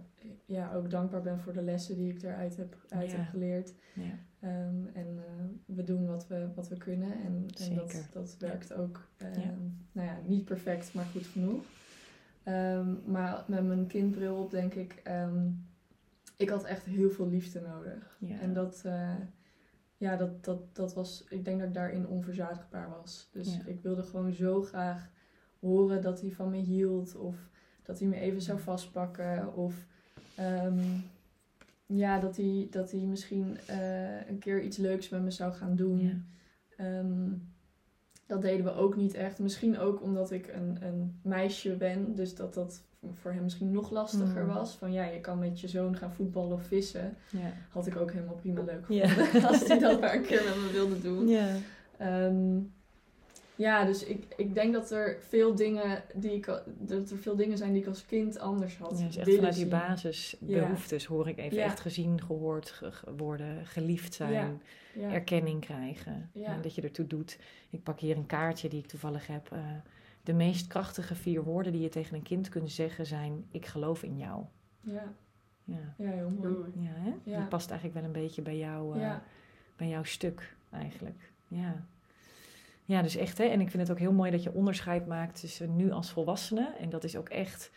ja, ook dankbaar ben voor de lessen die ik eruit heb, uit Ja. heb geleerd. Ja. Ehm, en eh, we doen wat we, wat we kunnen. En, en dat, dat werkt ook ehm. Nou ja, niet perfect, maar goed genoeg. Ehm, maar met mijn kindbril op denk ik... ik had echt heel veel liefde nodig. En dat, ja, dat, dat, dat was... Ik denk dat ik daarin onverzadigbaar was. Dus Ja. ik wilde gewoon zo graag horen dat hij van me hield. Of dat hij me even zou vastpakken. Of ehm, ja, dat hij, dat hij misschien eh, een keer iets leuks met me zou gaan doen. Ja. Ehm, dat deden we ook niet echt. Misschien ook omdat ik een, een meisje ben. Dus dat dat voor hem misschien nog lastiger Mm. was. Van ja, je kan met je zoon gaan voetballen of vissen. Ja. Had ik ook helemaal prima leuk Ja. gevonden. <laughs> Als hij dat maar een keer met me wilde doen. Ja. Ehm, ja, dus ik, ik denk dat er veel dingen die ik dat er veel dingen zijn die ik als kind anders had. Ja, dus echt vanuit die basisbehoeftes hoor ik even Ja. echt gezien, gehoord ge- ge- worden, geliefd zijn, Ja. Ja. erkenning krijgen. Ja. En dat je ertoe doet. Ik pak hier een kaartje die ik toevallig heb. eh, de meest krachtige vier woorden die je tegen een kind kunt zeggen zijn: Ik geloof in jou. Ja. Ja, ja, heel mooi. Ja, hè? Ja. Die past eigenlijk wel een beetje bij, jou, eh, Ja. bij jouw stuk eigenlijk. Ja. Ja, dus echt. Hè? En ik vind het ook heel mooi dat je onderscheid maakt tussen nu als volwassene. En dat is ook echt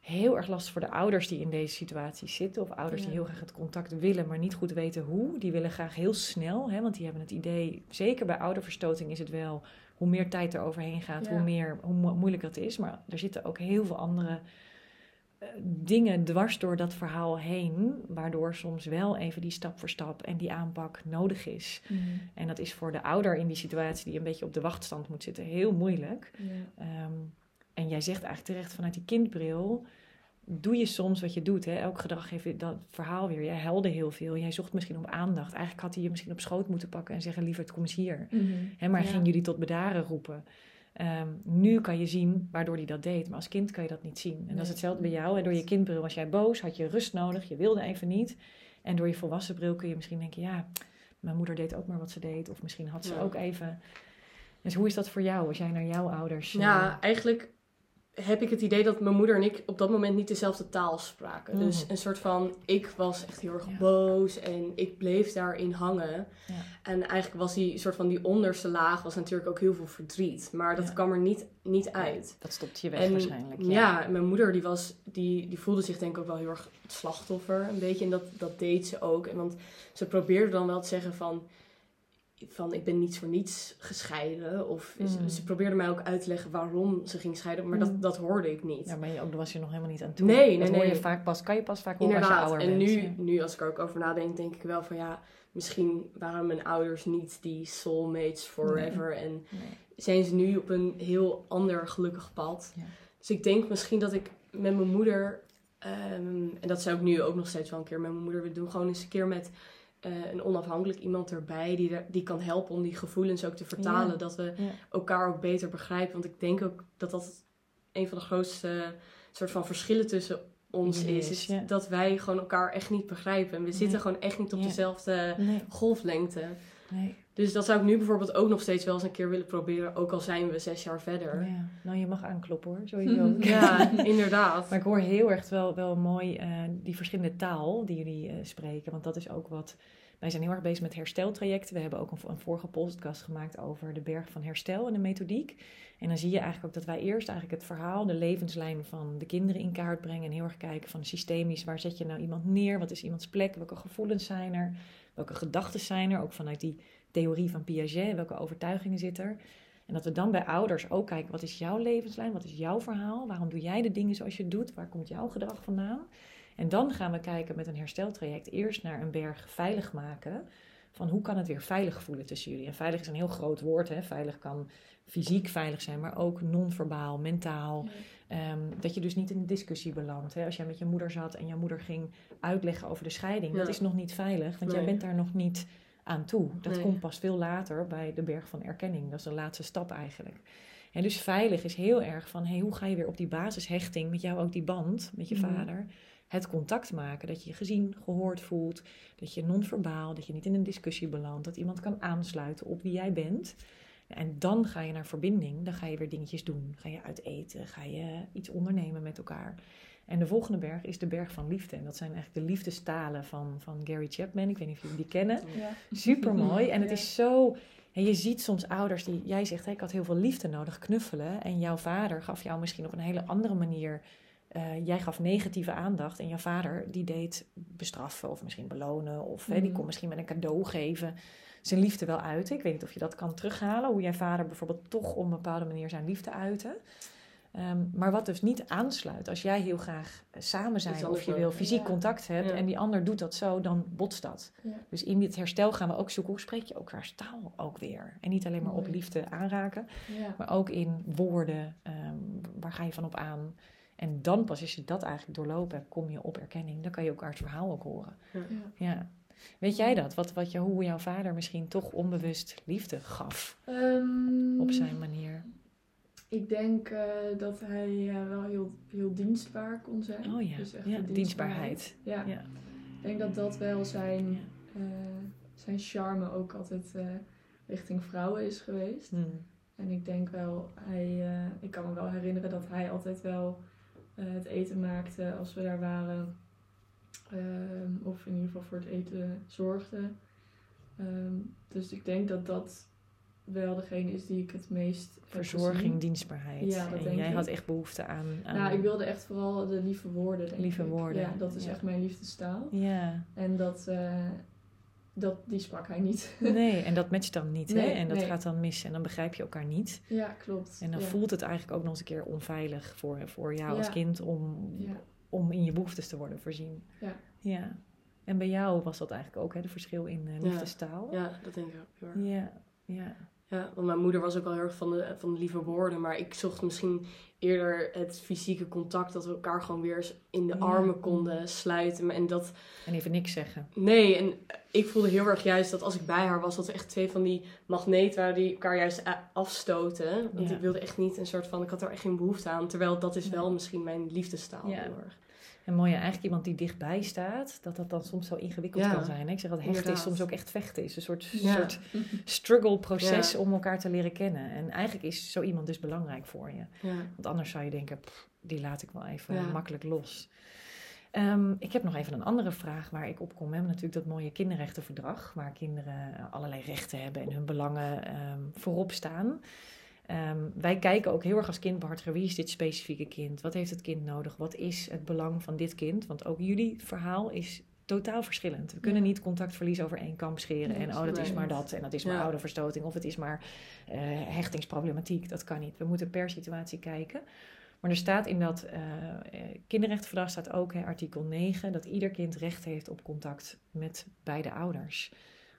heel erg lastig voor de ouders die in deze situatie zitten. Of ouders die heel graag het contact willen, maar niet goed weten hoe. Die willen graag heel snel, hè? want die hebben het idee, zeker bij ouderverstoting is het wel, hoe meer tijd er overheen gaat, Ja. hoe, meer, hoe mo- moeilijker het is. Maar er zitten ook heel veel andere dingen dwars door dat verhaal heen, waardoor soms wel even die stap voor stap en die aanpak nodig is. Mhm. En dat is voor de ouder in die situatie die een beetje op de wachtstand moet zitten heel moeilijk. Ehm, en jij zegt eigenlijk terecht vanuit die kindbril. Doe je soms wat je doet. Hè? Elk gedrag heeft dat verhaal weer. Jij helde heel veel. Jij zocht misschien om aandacht. Eigenlijk had hij je misschien op schoot moeten pakken en zeggen: Lieverd, kom eens hier. Mhm. Hè, maar Ja. ging jullie tot bedaren roepen. Ehm, nu kan je zien waardoor hij dat deed. Maar als kind kan je dat niet zien. En dat is hetzelfde bij jou. En door je kindbril was jij boos, had je rust nodig, je wilde even niet. En door je volwassen bril kun je misschien denken: ja, mijn moeder deed ook maar wat ze deed. Of misschien had ze Ja. ook even. Dus hoe is dat voor jou als jij naar jouw ouders. eh, Ja, eigenlijk heb ik het idee dat mijn moeder en ik op dat moment niet dezelfde taal spraken. Dus Mhm. een soort van, ik was echt heel erg Ja. boos en ik bleef daarin hangen. Ja. En eigenlijk was die soort van die onderste laag was natuurlijk ook heel veel verdriet. Maar dat Ja. kwam er niet, niet uit. Dat stopt je weg En waarschijnlijk. Ja, mijn moeder die was, die, die voelde zich denk ik ook wel heel erg het slachtoffer. Een beetje. En dat, dat deed ze ook. En want ze probeerde dan wel te zeggen van... van ik ben niet voor niets gescheiden. Of ze, Mm. ze probeerde mij ook uit te leggen waarom ze ging scheiden. Maar Mm. dat, dat hoorde ik niet. Ja, maar je, ook, daar was je nog helemaal niet aan toe. Nee, nee, dat hoor je nee. vaak pas, kan je pas vaak horen als je ouder En bent. nu, Ja. nu als ik er ook over nadenk, denk ik wel van ja, misschien waren mijn ouders niet die soulmates forever. En Nee. zijn ze nu op een heel ander gelukkig pad. Ja. Dus ik denk misschien dat ik met mijn moeder, ehm, en dat zou ik nu ook nog steeds wel een keer met mijn moeder willen doen, gewoon eens een keer met eh, een onafhankelijk iemand erbij die, er, die kan helpen om die gevoelens ook te vertalen. Ja. Dat we Ja. elkaar ook beter begrijpen. Want ik denk ook dat dat een van de grootste soort van verschillen tussen ons is. is, Is ja. dat wij gewoon elkaar echt niet begrijpen. En we zitten gewoon echt niet op dezelfde Nee, golflengte. nee. Dus dat zou ik nu bijvoorbeeld ook nog steeds wel eens een keer willen proberen. Ook al zijn we zes jaar verder. Ja. Nou, je mag aankloppen hoor, sowieso. <laughs> Ja, <laughs> inderdaad. Maar ik hoor heel erg wel, wel mooi eh, die verschillende taal die jullie eh, spreken. Want dat is ook wat. Wij zijn heel erg bezig met hersteltrajecten. We hebben ook een, een vorige podcast gemaakt over de berg van herstel en de methodiek. En dan zie je eigenlijk ook dat wij eerst eigenlijk het verhaal, de levenslijn van de kinderen in kaart brengen. En heel erg kijken van systemisch, waar zet je nou iemand neer? Wat is iemands plek? Welke gevoelens zijn er? Welke gedachten zijn er? Ook vanuit die theorie van Piaget, welke overtuigingen zitten er? En dat we dan bij ouders ook kijken, wat is jouw levenslijn? Wat is jouw verhaal? Waarom doe jij de dingen zoals je het doet? Waar komt jouw gedrag vandaan? En dan gaan we kijken met een hersteltraject eerst naar een berg veilig maken. Van hoe kan het weer veilig voelen tussen jullie? En veilig is een heel groot woord. Hè? Veilig kan fysiek veilig zijn, maar ook non-verbaal, mentaal. Ehm, dat je dus niet in een discussie belandt. Hè? Als jij met je moeder zat en jouw moeder ging uitleggen over de scheiding, dat is nog niet veilig, want jij bent daar nog niet aan toe. Dat Nee. komt pas veel later bij de berg van erkenning. Dat is de laatste stap eigenlijk. En dus veilig is heel erg van, hey, hoe ga je weer op die basishechting, met jou ook die band, met je Mhm. vader, het contact maken. Dat je je gezien, gehoord voelt, dat je non-verbaal, dat je niet in een discussie belandt, dat iemand kan aansluiten op wie jij bent. En dan ga je naar verbinding, dan ga je weer dingetjes doen. Ga je uit eten, ga je iets ondernemen met elkaar. En de volgende berg is de berg van liefde. En dat zijn eigenlijk de liefdestalen van, van Gary Chapman. Ik weet niet of jullie die kennen. Ja. Super mooi. En het is zo. En je ziet soms ouders die. Jij zegt, hè, ik had heel veel liefde nodig, knuffelen. En jouw vader gaf jou misschien op een hele andere manier. eh, jij gaf negatieve aandacht. En jouw vader die deed bestraffen of misschien belonen. Of hè, die Mhm. kon misschien met een cadeau geven. Zijn liefde wel uiten. Ik weet niet of je dat kan terughalen. Hoe jij vader bijvoorbeeld toch op een bepaalde manier zijn liefde uitte. Ehm, maar wat dus niet aansluit. Als jij heel graag eh, samen zijn of je wil fysiek Ja. contact hebt. Ja. En die ander doet dat zo, dan botst dat. Ja. Dus in dit herstel gaan we ook zoeken, hoe spreek je elkaars taal ook weer? En niet alleen maar op liefde aanraken, Ja. maar ook in woorden, ehm, waar ga je van op aan? En dan pas, als je dat eigenlijk doorlopen hebt, kom je op erkenning. Dan kan je elkaars verhaal ook horen. Ja. Ja. Weet jij dat? Wat, wat je, hoe jouw vader misschien toch onbewust liefde gaf Ehm, op zijn manier? Ik denk eh, dat hij eh, wel heel, heel dienstbaar kon zijn. Oh ja, Dus echt ja de dienstbaarheid. Ja. Ja. Ik denk dat dat wel zijn, eh, zijn charme ook altijd richting vrouwen is geweest. Hmm. En ik denk wel, hij, ik kan me wel herinneren dat hij altijd wel het eten maakte als we daar waren. Ehm, of in ieder geval voor het eten zorgde. Ehm, dus ik denk dat dat wel degene is die ik het meest Verzorging, gezien. dienstbaarheid. Ja, dat en denk jij ik. had echt behoefte aan... aan Nou, ik wilde echt vooral de lieve woorden. Denk Lieve ik. woorden, Ja, dat is ja. echt mijn liefdestaal. Ja, En dat, eh, dat, die sprak hij niet. <laughs> nee, en dat matcht dan niet. hè? En dat nee. gaat dan mis en dan begrijp je elkaar niet. ja, klopt. En dan ja. voelt het eigenlijk ook nog eens een keer onveilig voor, voor jou als Ja. kind om, Ja. om in je behoeftes te worden voorzien. Ja. ja. En bij jou was dat eigenlijk ook, hè, de verschil in uh, liefdestaal. Ja, dat denk ik ook heel erg. ja. Ja. Ja, want mijn moeder was ook wel heel erg van de, van de lieve woorden. Maar ik zocht misschien eerder het fysieke contact. Dat we elkaar gewoon weer eens in de Ja. armen konden sluiten. En dat, En even niks zeggen. nee, en ik voelde heel erg juist dat als ik bij haar was, dat er echt twee van die magneten waren die elkaar juist a- afstoten. Want Ja. ik wilde echt niet een soort van, ik had er echt geen behoefte aan. Terwijl dat is wel misschien mijn liefdestaal Ja. heel erg. En mooi, ja, eigenlijk iemand die dichtbij staat, dat dat dan soms zo ingewikkeld Ja. kan zijn. Hè? Ik zeg dat hechten is soms ook echt vechten. is een soort, Ja. soort struggle proces Ja. om elkaar te leren kennen. En eigenlijk is zo iemand dus belangrijk voor je. Want anders zou je denken, pff, die laat ik wel even makkelijk los. Ehm, ik heb nog even een andere vraag waar ik op kom. We hebben natuurlijk dat mooie kinderrechtenverdrag, waar kinderen allerlei rechten hebben en hun belangen ehm, voorop staan. Ehm, wij kijken ook heel erg als kindbehartiger, wie is dit specifieke kind? Wat heeft het kind nodig? Wat is het belang van dit kind? Want ook jullie verhaal is totaal verschillend. We kunnen niet contactverlies over één kamp scheren. En oh, dat is maar dat. En dat is maar Ja. ouderverstoting. Of het is maar eh, hechtingsproblematiek. Dat kan niet. We moeten per situatie kijken. Maar er staat in dat kinderrechtenverdrag staat ook, hè, artikel 9, dat ieder kind recht heeft op contact met beide ouders.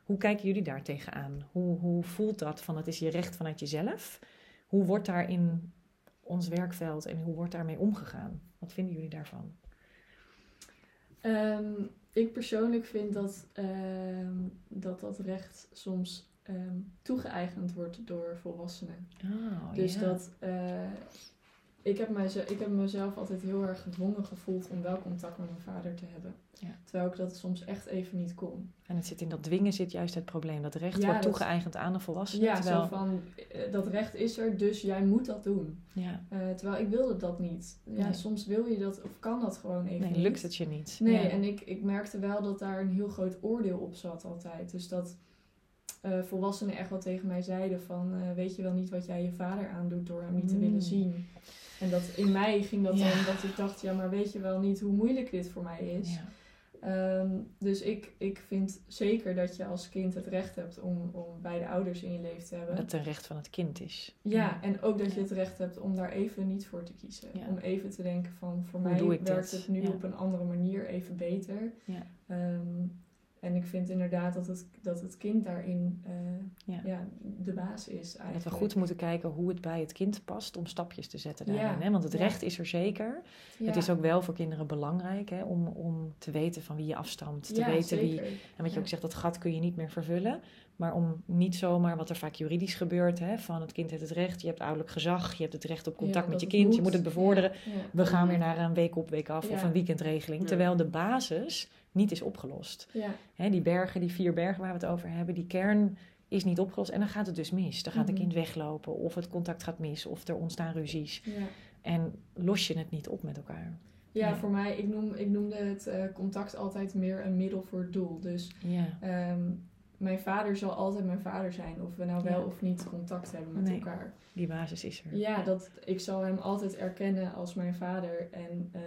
Hoe kijken jullie daar tegenaan? Hoe, hoe voelt dat van het is je recht vanuit jezelf? Hoe wordt daar in ons werkveld en hoe wordt daarmee omgegaan? Wat vinden jullie daarvan? Ehm, ik persoonlijk vind dat, ehm, dat dat recht soms ehm, toegeëigend wordt door volwassenen. Oh, dus dat eh, ik, heb mijzelf, ik heb mezelf altijd heel erg gedwongen gevoeld om wel contact met mijn vader te hebben. Ja. Terwijl ik dat soms echt even niet kon. En het zit in dat dwingen zit juist het probleem. Dat recht Ja, wordt dat- toegeëigend aan de volwassene. Ja, terwijl, zo van eh, dat recht is er, dus jij moet dat doen. ja. Eh, terwijl ik wilde dat niet. Ja, Nee. soms wil je dat of kan dat gewoon even Nee, niet. lukt het je niet. Nee, Ja. en ik, ik merkte wel dat daar een heel groot oordeel op zat altijd. Dus dat eh, volwassenen echt wel tegen mij zeiden van... weet je wel niet wat jij je vader aandoet door hem niet te Mm. willen zien. En dat in mij ging dat Ja. dan dat ik dacht... ja, maar weet je wel niet hoe moeilijk dit voor mij is. Ja. Ehm, dus ik, ik vind zeker dat je als kind het recht hebt om, om beide ouders in je leven te hebben. Dat het een recht van het kind is. Ja, en ook dat je het recht hebt om daar even niet voor te kiezen. Om even te denken van, voor Hoe mij werkt dit? het nu op een andere manier even beter. Ja. En ik vind inderdaad dat het, dat het kind daarin eh, Ja. ja. de baas is eigenlijk. Dat we goed moeten kijken hoe het bij het kind past om stapjes te zetten daarin. Ja. Hè? Want het Ja. recht is er zeker. Ja. Het is ook wel voor kinderen belangrijk hè? Om, om te weten van wie je afstamt. Te Ja, weten wie. En wat je Ja. ook zegt, dat gat kun je niet meer vervullen. Maar om niet zomaar, wat er vaak juridisch gebeurt, hè, van het kind heeft het recht, je hebt ouderlijk gezag, je hebt het recht op contact Ja, met je kind, je moet het bevorderen. Ja, ja. We gaan weer naar een week op, week af of een weekendregeling. Ja. Terwijl de basis niet is opgelost. Ja, Hè, die bergen, die vier bergen waar we het over hebben, die kern is niet opgelost. En dan gaat het dus mis. Dan gaat een Mhm. kind weglopen of het contact gaat mis of er ontstaan ruzies. ja. En los je het niet op met elkaar. Ja, voor mij, ik, noem, ik noemde het eh, contact altijd meer een middel voor het doel. Dus Ja, ehm, mijn vader zal altijd mijn vader zijn, of we nou wel Ja. of niet contact hebben met Nee. elkaar. die basis is er. Ja, dat, ik zal hem altijd erkennen als mijn vader. En eh,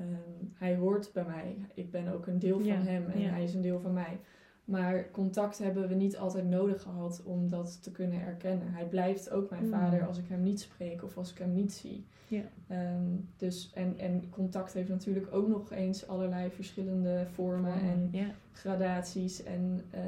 ehm, hij hoort bij mij. Ik ben ook een deel van Ja, hem en ja. hij is een deel van mij. Maar contact hebben we niet altijd nodig gehad om dat te kunnen erkennen. Hij blijft ook mijn Mm. vader als ik hem niet spreek of als ik hem niet zie. Ja. Ehm, dus, en, en contact heeft natuurlijk ook nog eens allerlei verschillende vormen en gradaties. En, eh,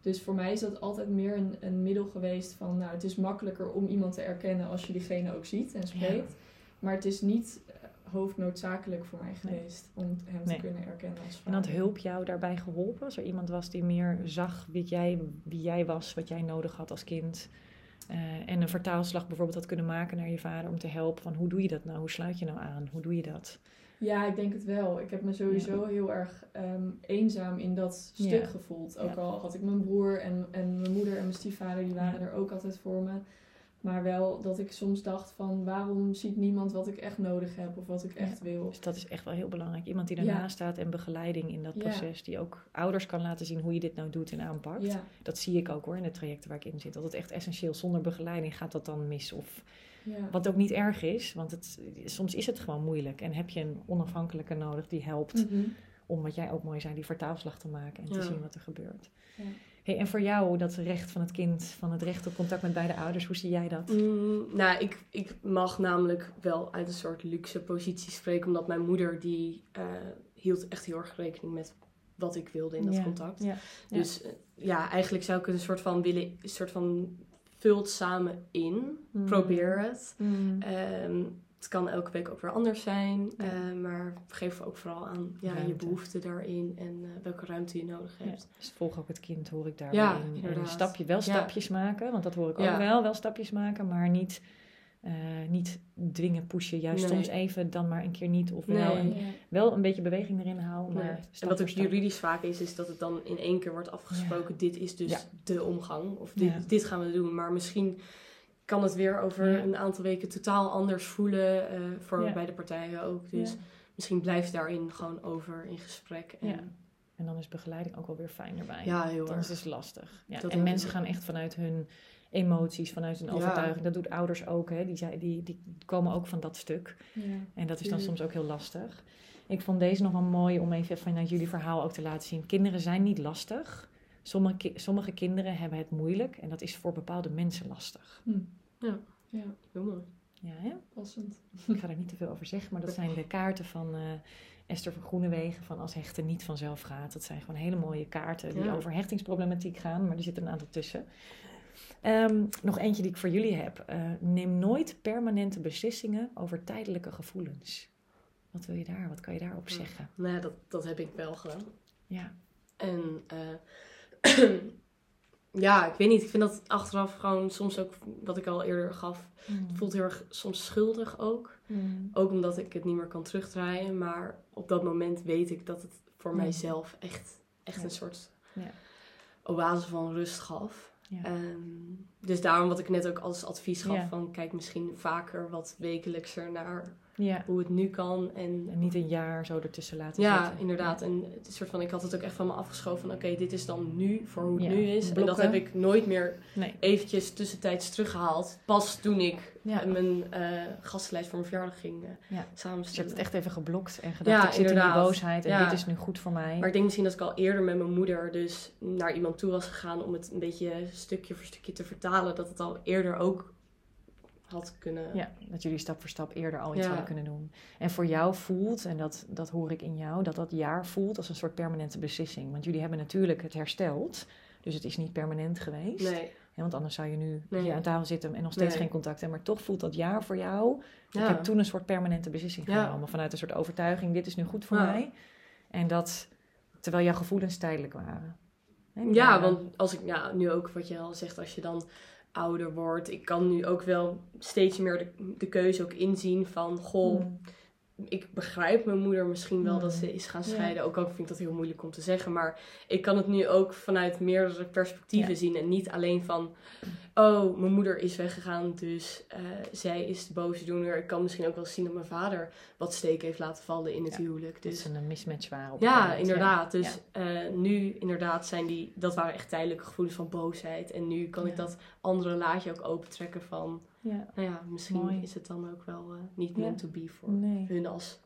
dus voor mij is dat altijd meer een, een middel geweest van, nou, het is makkelijker om iemand te erkennen als je diegene ook ziet en spreekt. Maar het is niet eh, hoofdnoodzakelijk voor mij Nee. geweest om hem Nee. te kunnen erkennen als En vader. had hulp jou daarbij geholpen? Als er iemand was die meer zag wie jij, wie jij was, wat jij nodig had als kind. eh, en een vertaalslag bijvoorbeeld had kunnen maken naar je vader om te helpen. Van hoe doe je dat nou? Hoe sluit je nou aan? Hoe doe je dat? Ja, ik denk het wel. Ik heb me sowieso heel erg ehm, eenzaam in dat stuk Ja. gevoeld. Ook Ja. al had ik mijn broer en, en mijn moeder en mijn stiefvader, die waren er ook altijd voor me. Maar wel dat ik soms dacht van, waarom ziet niemand wat ik echt nodig heb of wat ik echt wil? Dus dat is echt wel heel belangrijk. Iemand die Ja. ernaast staat en begeleiding in dat Ja. proces. Die ook ouders kan laten zien hoe je dit nou doet en aanpakt. Dat zie ik ook hoor in de trajecten waar ik in zit. Dat het echt essentieel. Zonder begeleiding gaat dat dan mis. Of ja. wat ook niet erg is. Want het, soms is het gewoon moeilijk. En heb je een onafhankelijke nodig die helpt. Mhm. om wat jij ook mooi zei, die vertaalslag te maken en te zien wat er gebeurt. Hey, en voor jou, dat recht van het kind, van het recht op contact met beide ouders, hoe zie jij dat? Mm, nou, ik, ik mag namelijk wel uit een soort luxe positie spreken, omdat mijn moeder die eh, hield echt heel erg rekening met wat ik wilde in dat Ja, contact. Ja, ja. Dus eh, ja, eigenlijk zou ik het een soort van willen, een soort van vult samen in. Mm. Probeer het. Mm. Ehm, het kan elke week ook weer anders zijn, Ja. eh, maar geef ook vooral aan ja, je behoeften daarin en eh, welke ruimte je nodig Ja, hebt. dus volg ook het kind, hoor ik daar Ja. En stapje, wel stapjes maken, want dat hoor ik ook wel. Wel stapjes maken, maar niet, eh, niet dwingen, pushen. Juist Nee. soms even, dan maar een keer niet. Of wel, een, wel een beetje beweging erin houden, Nee. En wat ook juridisch vaak is, is dat het dan in één keer wordt afgesproken. Dit is dus Ja. de omgang. Of dit gaan we doen. Maar misschien kan het weer over Ja. een aantal weken totaal anders voelen. eh, voor Ja. beide partijen ook. Dus Ja. misschien blijft daarin gewoon over in gesprek. En. En dan is begeleiding ook wel weer fijn erbij. Ja, heel Dan is erg. het lastig. Ja. Dat en mensen gaan echt vanuit hun emoties, vanuit hun overtuiging. Dat doet ouders ook. Hè. Die, die, die komen ook van dat stuk. Ja. En dat is dan soms ook heel lastig. Ik vond deze nog wel mooi om even vanuit jullie verhaal ook te laten zien. Kinderen zijn niet lastig. Sommige, ki- sommige kinderen hebben het moeilijk en dat is voor bepaalde mensen lastig. Hm. Ja. Ja, Heel mooi. Ja, hè? passend. Ik ga er niet te veel over zeggen, maar dat zijn de kaarten van eh, Esther van Groenewegen van Als hechten niet vanzelf gaat. Dat zijn gewoon hele mooie kaarten die Ja. over hechtingsproblematiek gaan, maar er zitten een aantal tussen. Ehm, nog eentje die ik voor jullie heb. Eh, neem nooit permanente beslissingen over tijdelijke gevoelens. Wat wil je daar? Wat kan je daarop zeggen? Nou ja, dat, dat heb ik wel gedaan. Ja. En eh, <clears throat> ja, ik weet niet. Ik vind dat achteraf gewoon soms ook, wat ik al eerder gaf, het voelt heel erg soms schuldig ook. Mm. Ook omdat ik het niet meer kan terugdraaien. Maar op dat moment weet ik dat het voor Mm. mijzelf echt, echt Ja. een soort Ja. oase van rust gaf. Ja. Ehm, dus daarom wat ik net ook als advies gaf van kijk misschien vaker wat wekelijkser naar ja. hoe het nu kan. En En niet een jaar zo ertussen laten ja, zitten. inderdaad. En het soort van, ik had het ook echt van me afgeschoven van oké, dit is dan nu voor hoe het Ja, nu is. En dat heb ik nooit meer Nee. eventjes tussentijds teruggehaald. Pas toen ik Ja. eh, mijn eh gastenlijst voor mijn verjaardag ging eh Ja. Dus je samenstellen. hebt het echt even geblokt en gedacht, Ja, ik zit in die inderdaad. boosheid en Ja. dit is nu goed voor mij. Maar ik denk misschien dat ik al eerder met mijn moeder dus naar iemand toe was gegaan om het een beetje stukje voor stukje te vertalen. Dat het al eerder ook had kunnen. Ja, dat jullie stap voor stap eerder al iets Ja. hadden kunnen doen. En voor jou voelt, en dat, dat hoor ik in jou, dat dat jaar voelt als een soort permanente beslissing. Want jullie hebben natuurlijk het hersteld, dus het is niet permanent geweest. Nee. Want anders zou je nu Nee. hier aan tafel zitten en nog steeds Nee. geen contact hebben. Maar toch voelt dat jaar voor jou. Ja. Ik heb toen een soort permanente beslissing genomen. Vanuit een soort overtuiging, dit is nu goed voor mij. En dat, terwijl jouw gevoelens tijdelijk waren. Ja, want als ik ja, nu ook wat je al zegt, als je dan ouder wordt, ik kan nu ook wel steeds meer de, de keuze ook inzien van, goh, Mm. ik begrijp mijn moeder misschien wel Mm. dat ze is gaan Ja. scheiden. Ook al vind ik dat heel moeilijk om te zeggen. Maar ik kan het nu ook vanuit meerdere perspectieven Ja. zien. En niet alleen van, oh, mijn moeder is weggegaan. Dus eh, zij is de boosdoener. Ik kan misschien ook wel zien dat mijn vader wat steek heeft laten vallen in het Ja. huwelijk. Dat Dus ze een mismatch waren. Op ja, moment. inderdaad. Dus eh, nu inderdaad zijn die, dat waren echt tijdelijke gevoelens van boosheid. En nu kan ik dat andere laadje ook opentrekken van, Ja. nou ja, misschien Mooi. is het dan ook wel eh, niet meant to be voor Nee. hun als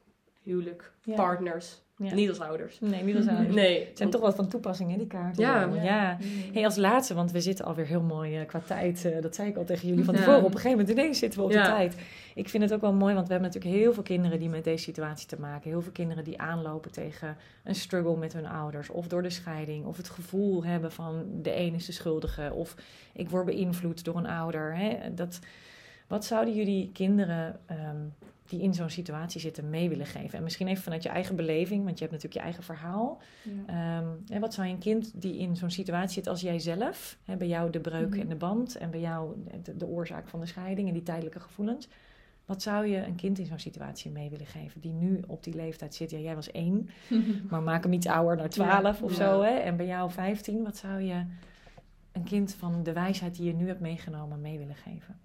huwelijk, Ja. partners, Ja. niet als ouders. Nee, niet als <laughs> ouders. Nee. Het zijn toch wat van toepassing, hè, die kaarten. Ja. ja. ja. Hey, als laatste, want we zitten alweer heel mooi eh, qua tijd. eh, dat zei ik al tegen jullie van Ja. tevoren. Op een gegeven moment ineens zitten we op de tijd. Ik vind het ook wel mooi, want we hebben natuurlijk heel veel kinderen die met deze situatie te maken. Heel veel kinderen die aanlopen tegen een struggle met hun ouders. Of door de scheiding. Of het gevoel hebben van de een is de schuldige. Of ik word beïnvloed door een ouder. Hè. Dat, wat zouden jullie kinderen ehm, die in zo'n situatie zitten mee willen geven? En misschien even vanuit je eigen beleving, want je hebt natuurlijk je eigen verhaal. Ja. Ehm, hè, wat zou je een kind die in zo'n situatie zit als jijzelf, hè, bij jou de breuk Mhm. en de band en bij jou de, de oorzaak van de scheiding en die tijdelijke gevoelens, wat zou je een kind in zo'n situatie mee willen geven die nu op die leeftijd zit? Ja, jij was één, <laughs> maar maak hem iets ouder naar twaalf Ja, of ja. zo, hè? en bij jou vijftien, wat zou je een kind van de wijsheid die je nu hebt meegenomen mee willen geven?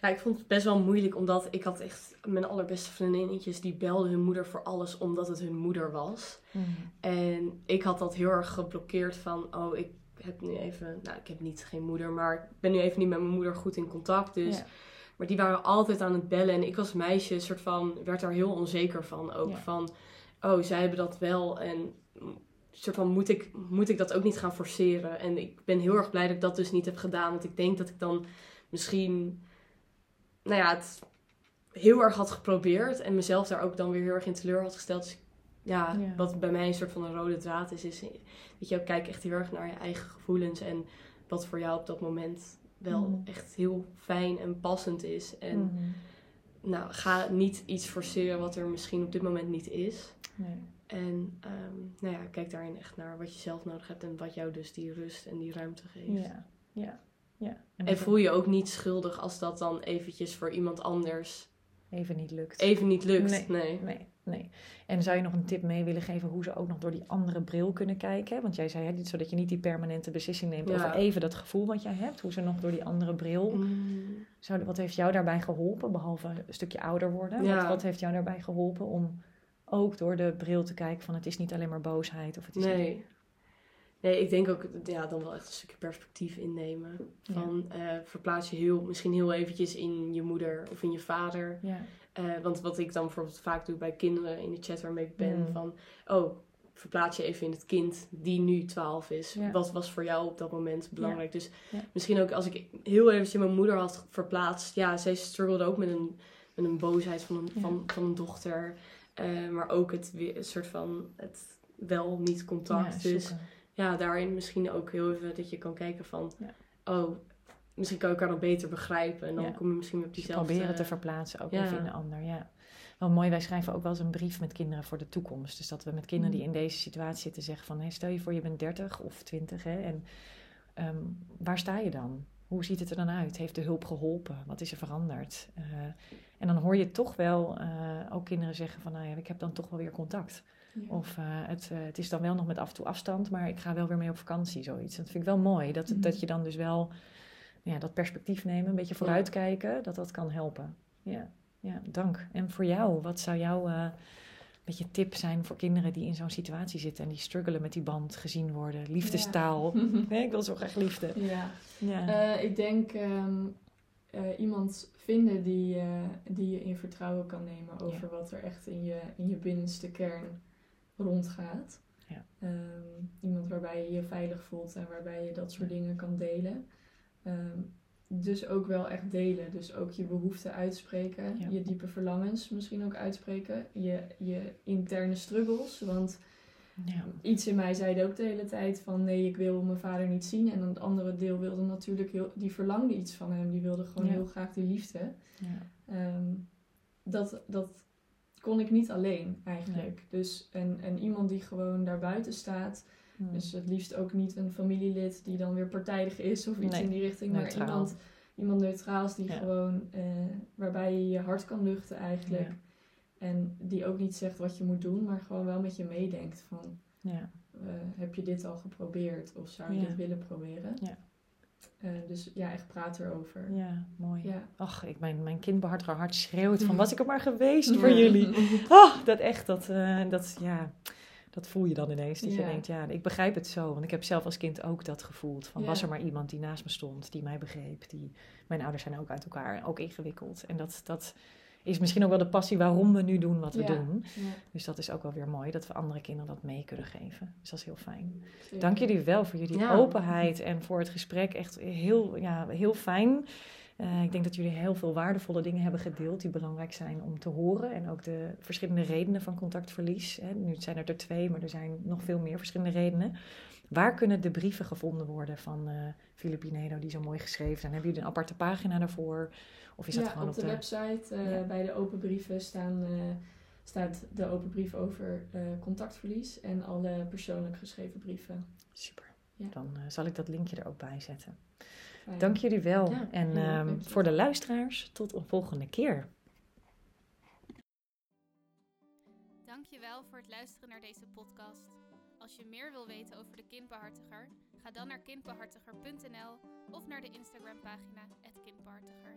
Ja, ik vond het best wel moeilijk, omdat ik had echt mijn allerbeste vriendinnetjes die belden hun moeder voor alles omdat het hun moeder was. En ik had dat heel erg geblokkeerd van, oh, ik heb nu even, nou, ik heb niet geen moeder, maar ik ben nu even niet met mijn moeder goed in contact. Dus, Ja. maar die waren altijd aan het bellen en ik als meisje soort van, werd daar heel onzeker van. Ook Ja. van, oh, zij hebben dat wel en soort van, moet ik, moet ik dat ook niet gaan forceren? En ik ben heel erg blij dat ik dat dus niet heb gedaan, want ik denk dat ik dan misschien, nou ja, het heel erg had geprobeerd en mezelf daar ook dan weer heel erg in teleur had gesteld. Dus ja, Ja. wat bij mij een soort van een rode draad is, is dat je ook kijkt echt heel erg naar je eigen gevoelens en wat voor jou op dat moment wel Mhm. echt heel fijn en passend is. En Mhm. nou, ga niet iets forceren wat er misschien op dit moment niet is. Nee. En ehm, nou ja, kijk daarin echt naar wat je zelf nodig hebt en wat jou dus die rust en die ruimte geeft. Ja, ja, ja. En voel je ook niet schuldig als dat dan eventjes voor iemand anders even niet lukt. even niet lukt. Nee. Nee. Nee, nee. En zou je nog een tip mee willen geven hoe ze ook nog door die andere bril kunnen kijken? Want jij zei, hè, zodat je niet die permanente beslissing neemt Ja. over even dat gevoel wat jij hebt. Hoe ze nog door die andere bril... Mm. Zou, wat heeft jou daarbij geholpen, behalve een stukje ouder worden? Ja. Wat, wat heeft jou daarbij geholpen om ook door de bril te kijken van het is niet alleen maar boosheid of het is Nee. niet... Nee, ik denk ook ja, dan wel echt een stukje perspectief innemen. Van eh, verplaats je heel, misschien heel eventjes in je moeder of in je vader. Ja, Eh, want wat ik dan bijvoorbeeld vaak doe bij kinderen in de chat waarmee ik ben, Mm. van oh, verplaats je even in het kind die nu 12 is. Ja. Wat was voor jou op dat moment belangrijk? Dus misschien ook als ik heel even mijn moeder had verplaatst, ja, zij struggelde ook met een, met een boosheid van een, van, van een dochter. Eh, maar ook het weer soort van het wel niet contact. Dus. Ja, daarin misschien ook heel even dat je kan kijken van, Ja. oh, misschien kan ik haar dan beter begrijpen. En dan Ja. kom je misschien op Dus diezelfde... proberen te verplaatsen, ook even in de ander. Ja. Wel mooi, wij schrijven ook wel eens een brief met kinderen voor de toekomst. Dus dat we met kinderen die in deze situatie zitten zeggen van... Hey, stel je voor je bent 30 of 20 hè, en ehm, waar sta je dan? Hoe ziet het er dan uit? Heeft de hulp geholpen? Wat is er veranderd? Eh, en dan hoor je toch wel eh, ook kinderen zeggen van... Nou ja, ik heb dan toch wel weer contact. Ja. Of eh, het, eh, het is dan wel nog met af en toe afstand, maar ik ga wel weer mee op vakantie, zoiets. Dat vind ik wel mooi, dat, Mhm. dat je dan dus wel ja, dat perspectief nemen, een beetje vooruitkijken, dat dat kan helpen. Ja, ja, dank. En voor jou, wat zou jouw eh beetje tip zijn voor kinderen die in zo'n situatie zitten en die struggelen met die band, gezien worden, liefdestaal? <laughs> Nee, ik wil zo graag liefde. ja. Ja, ik denk ehm, eh, iemand vinden die, die je in vertrouwen kan nemen over wat er echt in je, in je binnenste kern rondgaat. Ja. Ehm, iemand waarbij je je veilig voelt en waarbij je dat soort dingen kan delen. Ehm, dus ook wel echt delen. Dus ook je behoeften uitspreken. Ja. Je diepe verlangens misschien ook uitspreken. Je, je interne struggles. Want ja. iets in mij zei ook de hele tijd van nee, ik wil mijn vader niet zien. En het andere deel wilde natuurlijk heel, die verlangde iets van hem. Die wilde gewoon heel graag die liefde. ja. Ehm, dat, dat kon ik niet alleen eigenlijk. Dus en, en iemand die gewoon daarbuiten staat. Hm. Dus het liefst ook niet een familielid die dan weer partijdig is of iets Nee, in die richting. neutraal. Maar iemand, iemand neutraals die Ja. gewoon eh, waarbij je je hart kan luchten eigenlijk. Ja. En die ook niet zegt wat je moet doen, maar gewoon wel met je meedenkt van ja. eh, heb je dit al geprobeerd of zou je dit willen proberen? Ja. Eh, dus ja, echt praat erover. ja, mooi. Ja. Ach, ik, mijn, mijn kindbehartiger hart schreeuwt van <laughs> was ik er maar geweest voor jullie. Oh, <laughs> dat echt, dat, eh, dat, ja, dat voel je dan ineens. Dat je denkt, ja, ik begrijp het zo. Want ik heb zelf als kind ook dat gevoeld. Van, Ja. Was er maar iemand die naast me stond, die mij begreep. Die, mijn ouders zijn ook uit elkaar, ook ingewikkeld. En dat, dat is misschien ook wel de passie waarom we nu doen wat we Ja. doen. Ja, Dus dat is ook wel weer mooi, dat we andere kinderen dat mee kunnen geven. Dus dat is heel fijn. zeker. Dank jullie wel voor jullie Ja. openheid en voor het gesprek. Echt heel, ja, heel fijn. Eh, ik denk dat jullie heel veel waardevolle dingen hebben gedeeld die belangrijk zijn om te horen. En ook de verschillende redenen van contactverlies. Hè. Nu zijn er er twee, maar er zijn nog veel meer verschillende redenen. Waar kunnen de brieven gevonden worden van Filipinedo die zo mooi geschreven zijn? Hebben jullie een aparte pagina daarvoor? Of is dat ja, gewoon op de, website eh, Ja. bij de open brieven staan, eh, staat de open brief over eh, contactverlies en alle persoonlijk geschreven brieven. Super. Ja. Dan eh, zal ik dat linkje er ook bij zetten. Fijn. Dank jullie wel. Ja, en ja, ehm, voor de luisteraars, tot een volgende keer. Dankjewel voor het luisteren naar deze podcast. Als je meer wil weten over de kindbehartiger, ga dan naar kindbehartiger.nl of naar de Instagram pagina @kindbehartiger.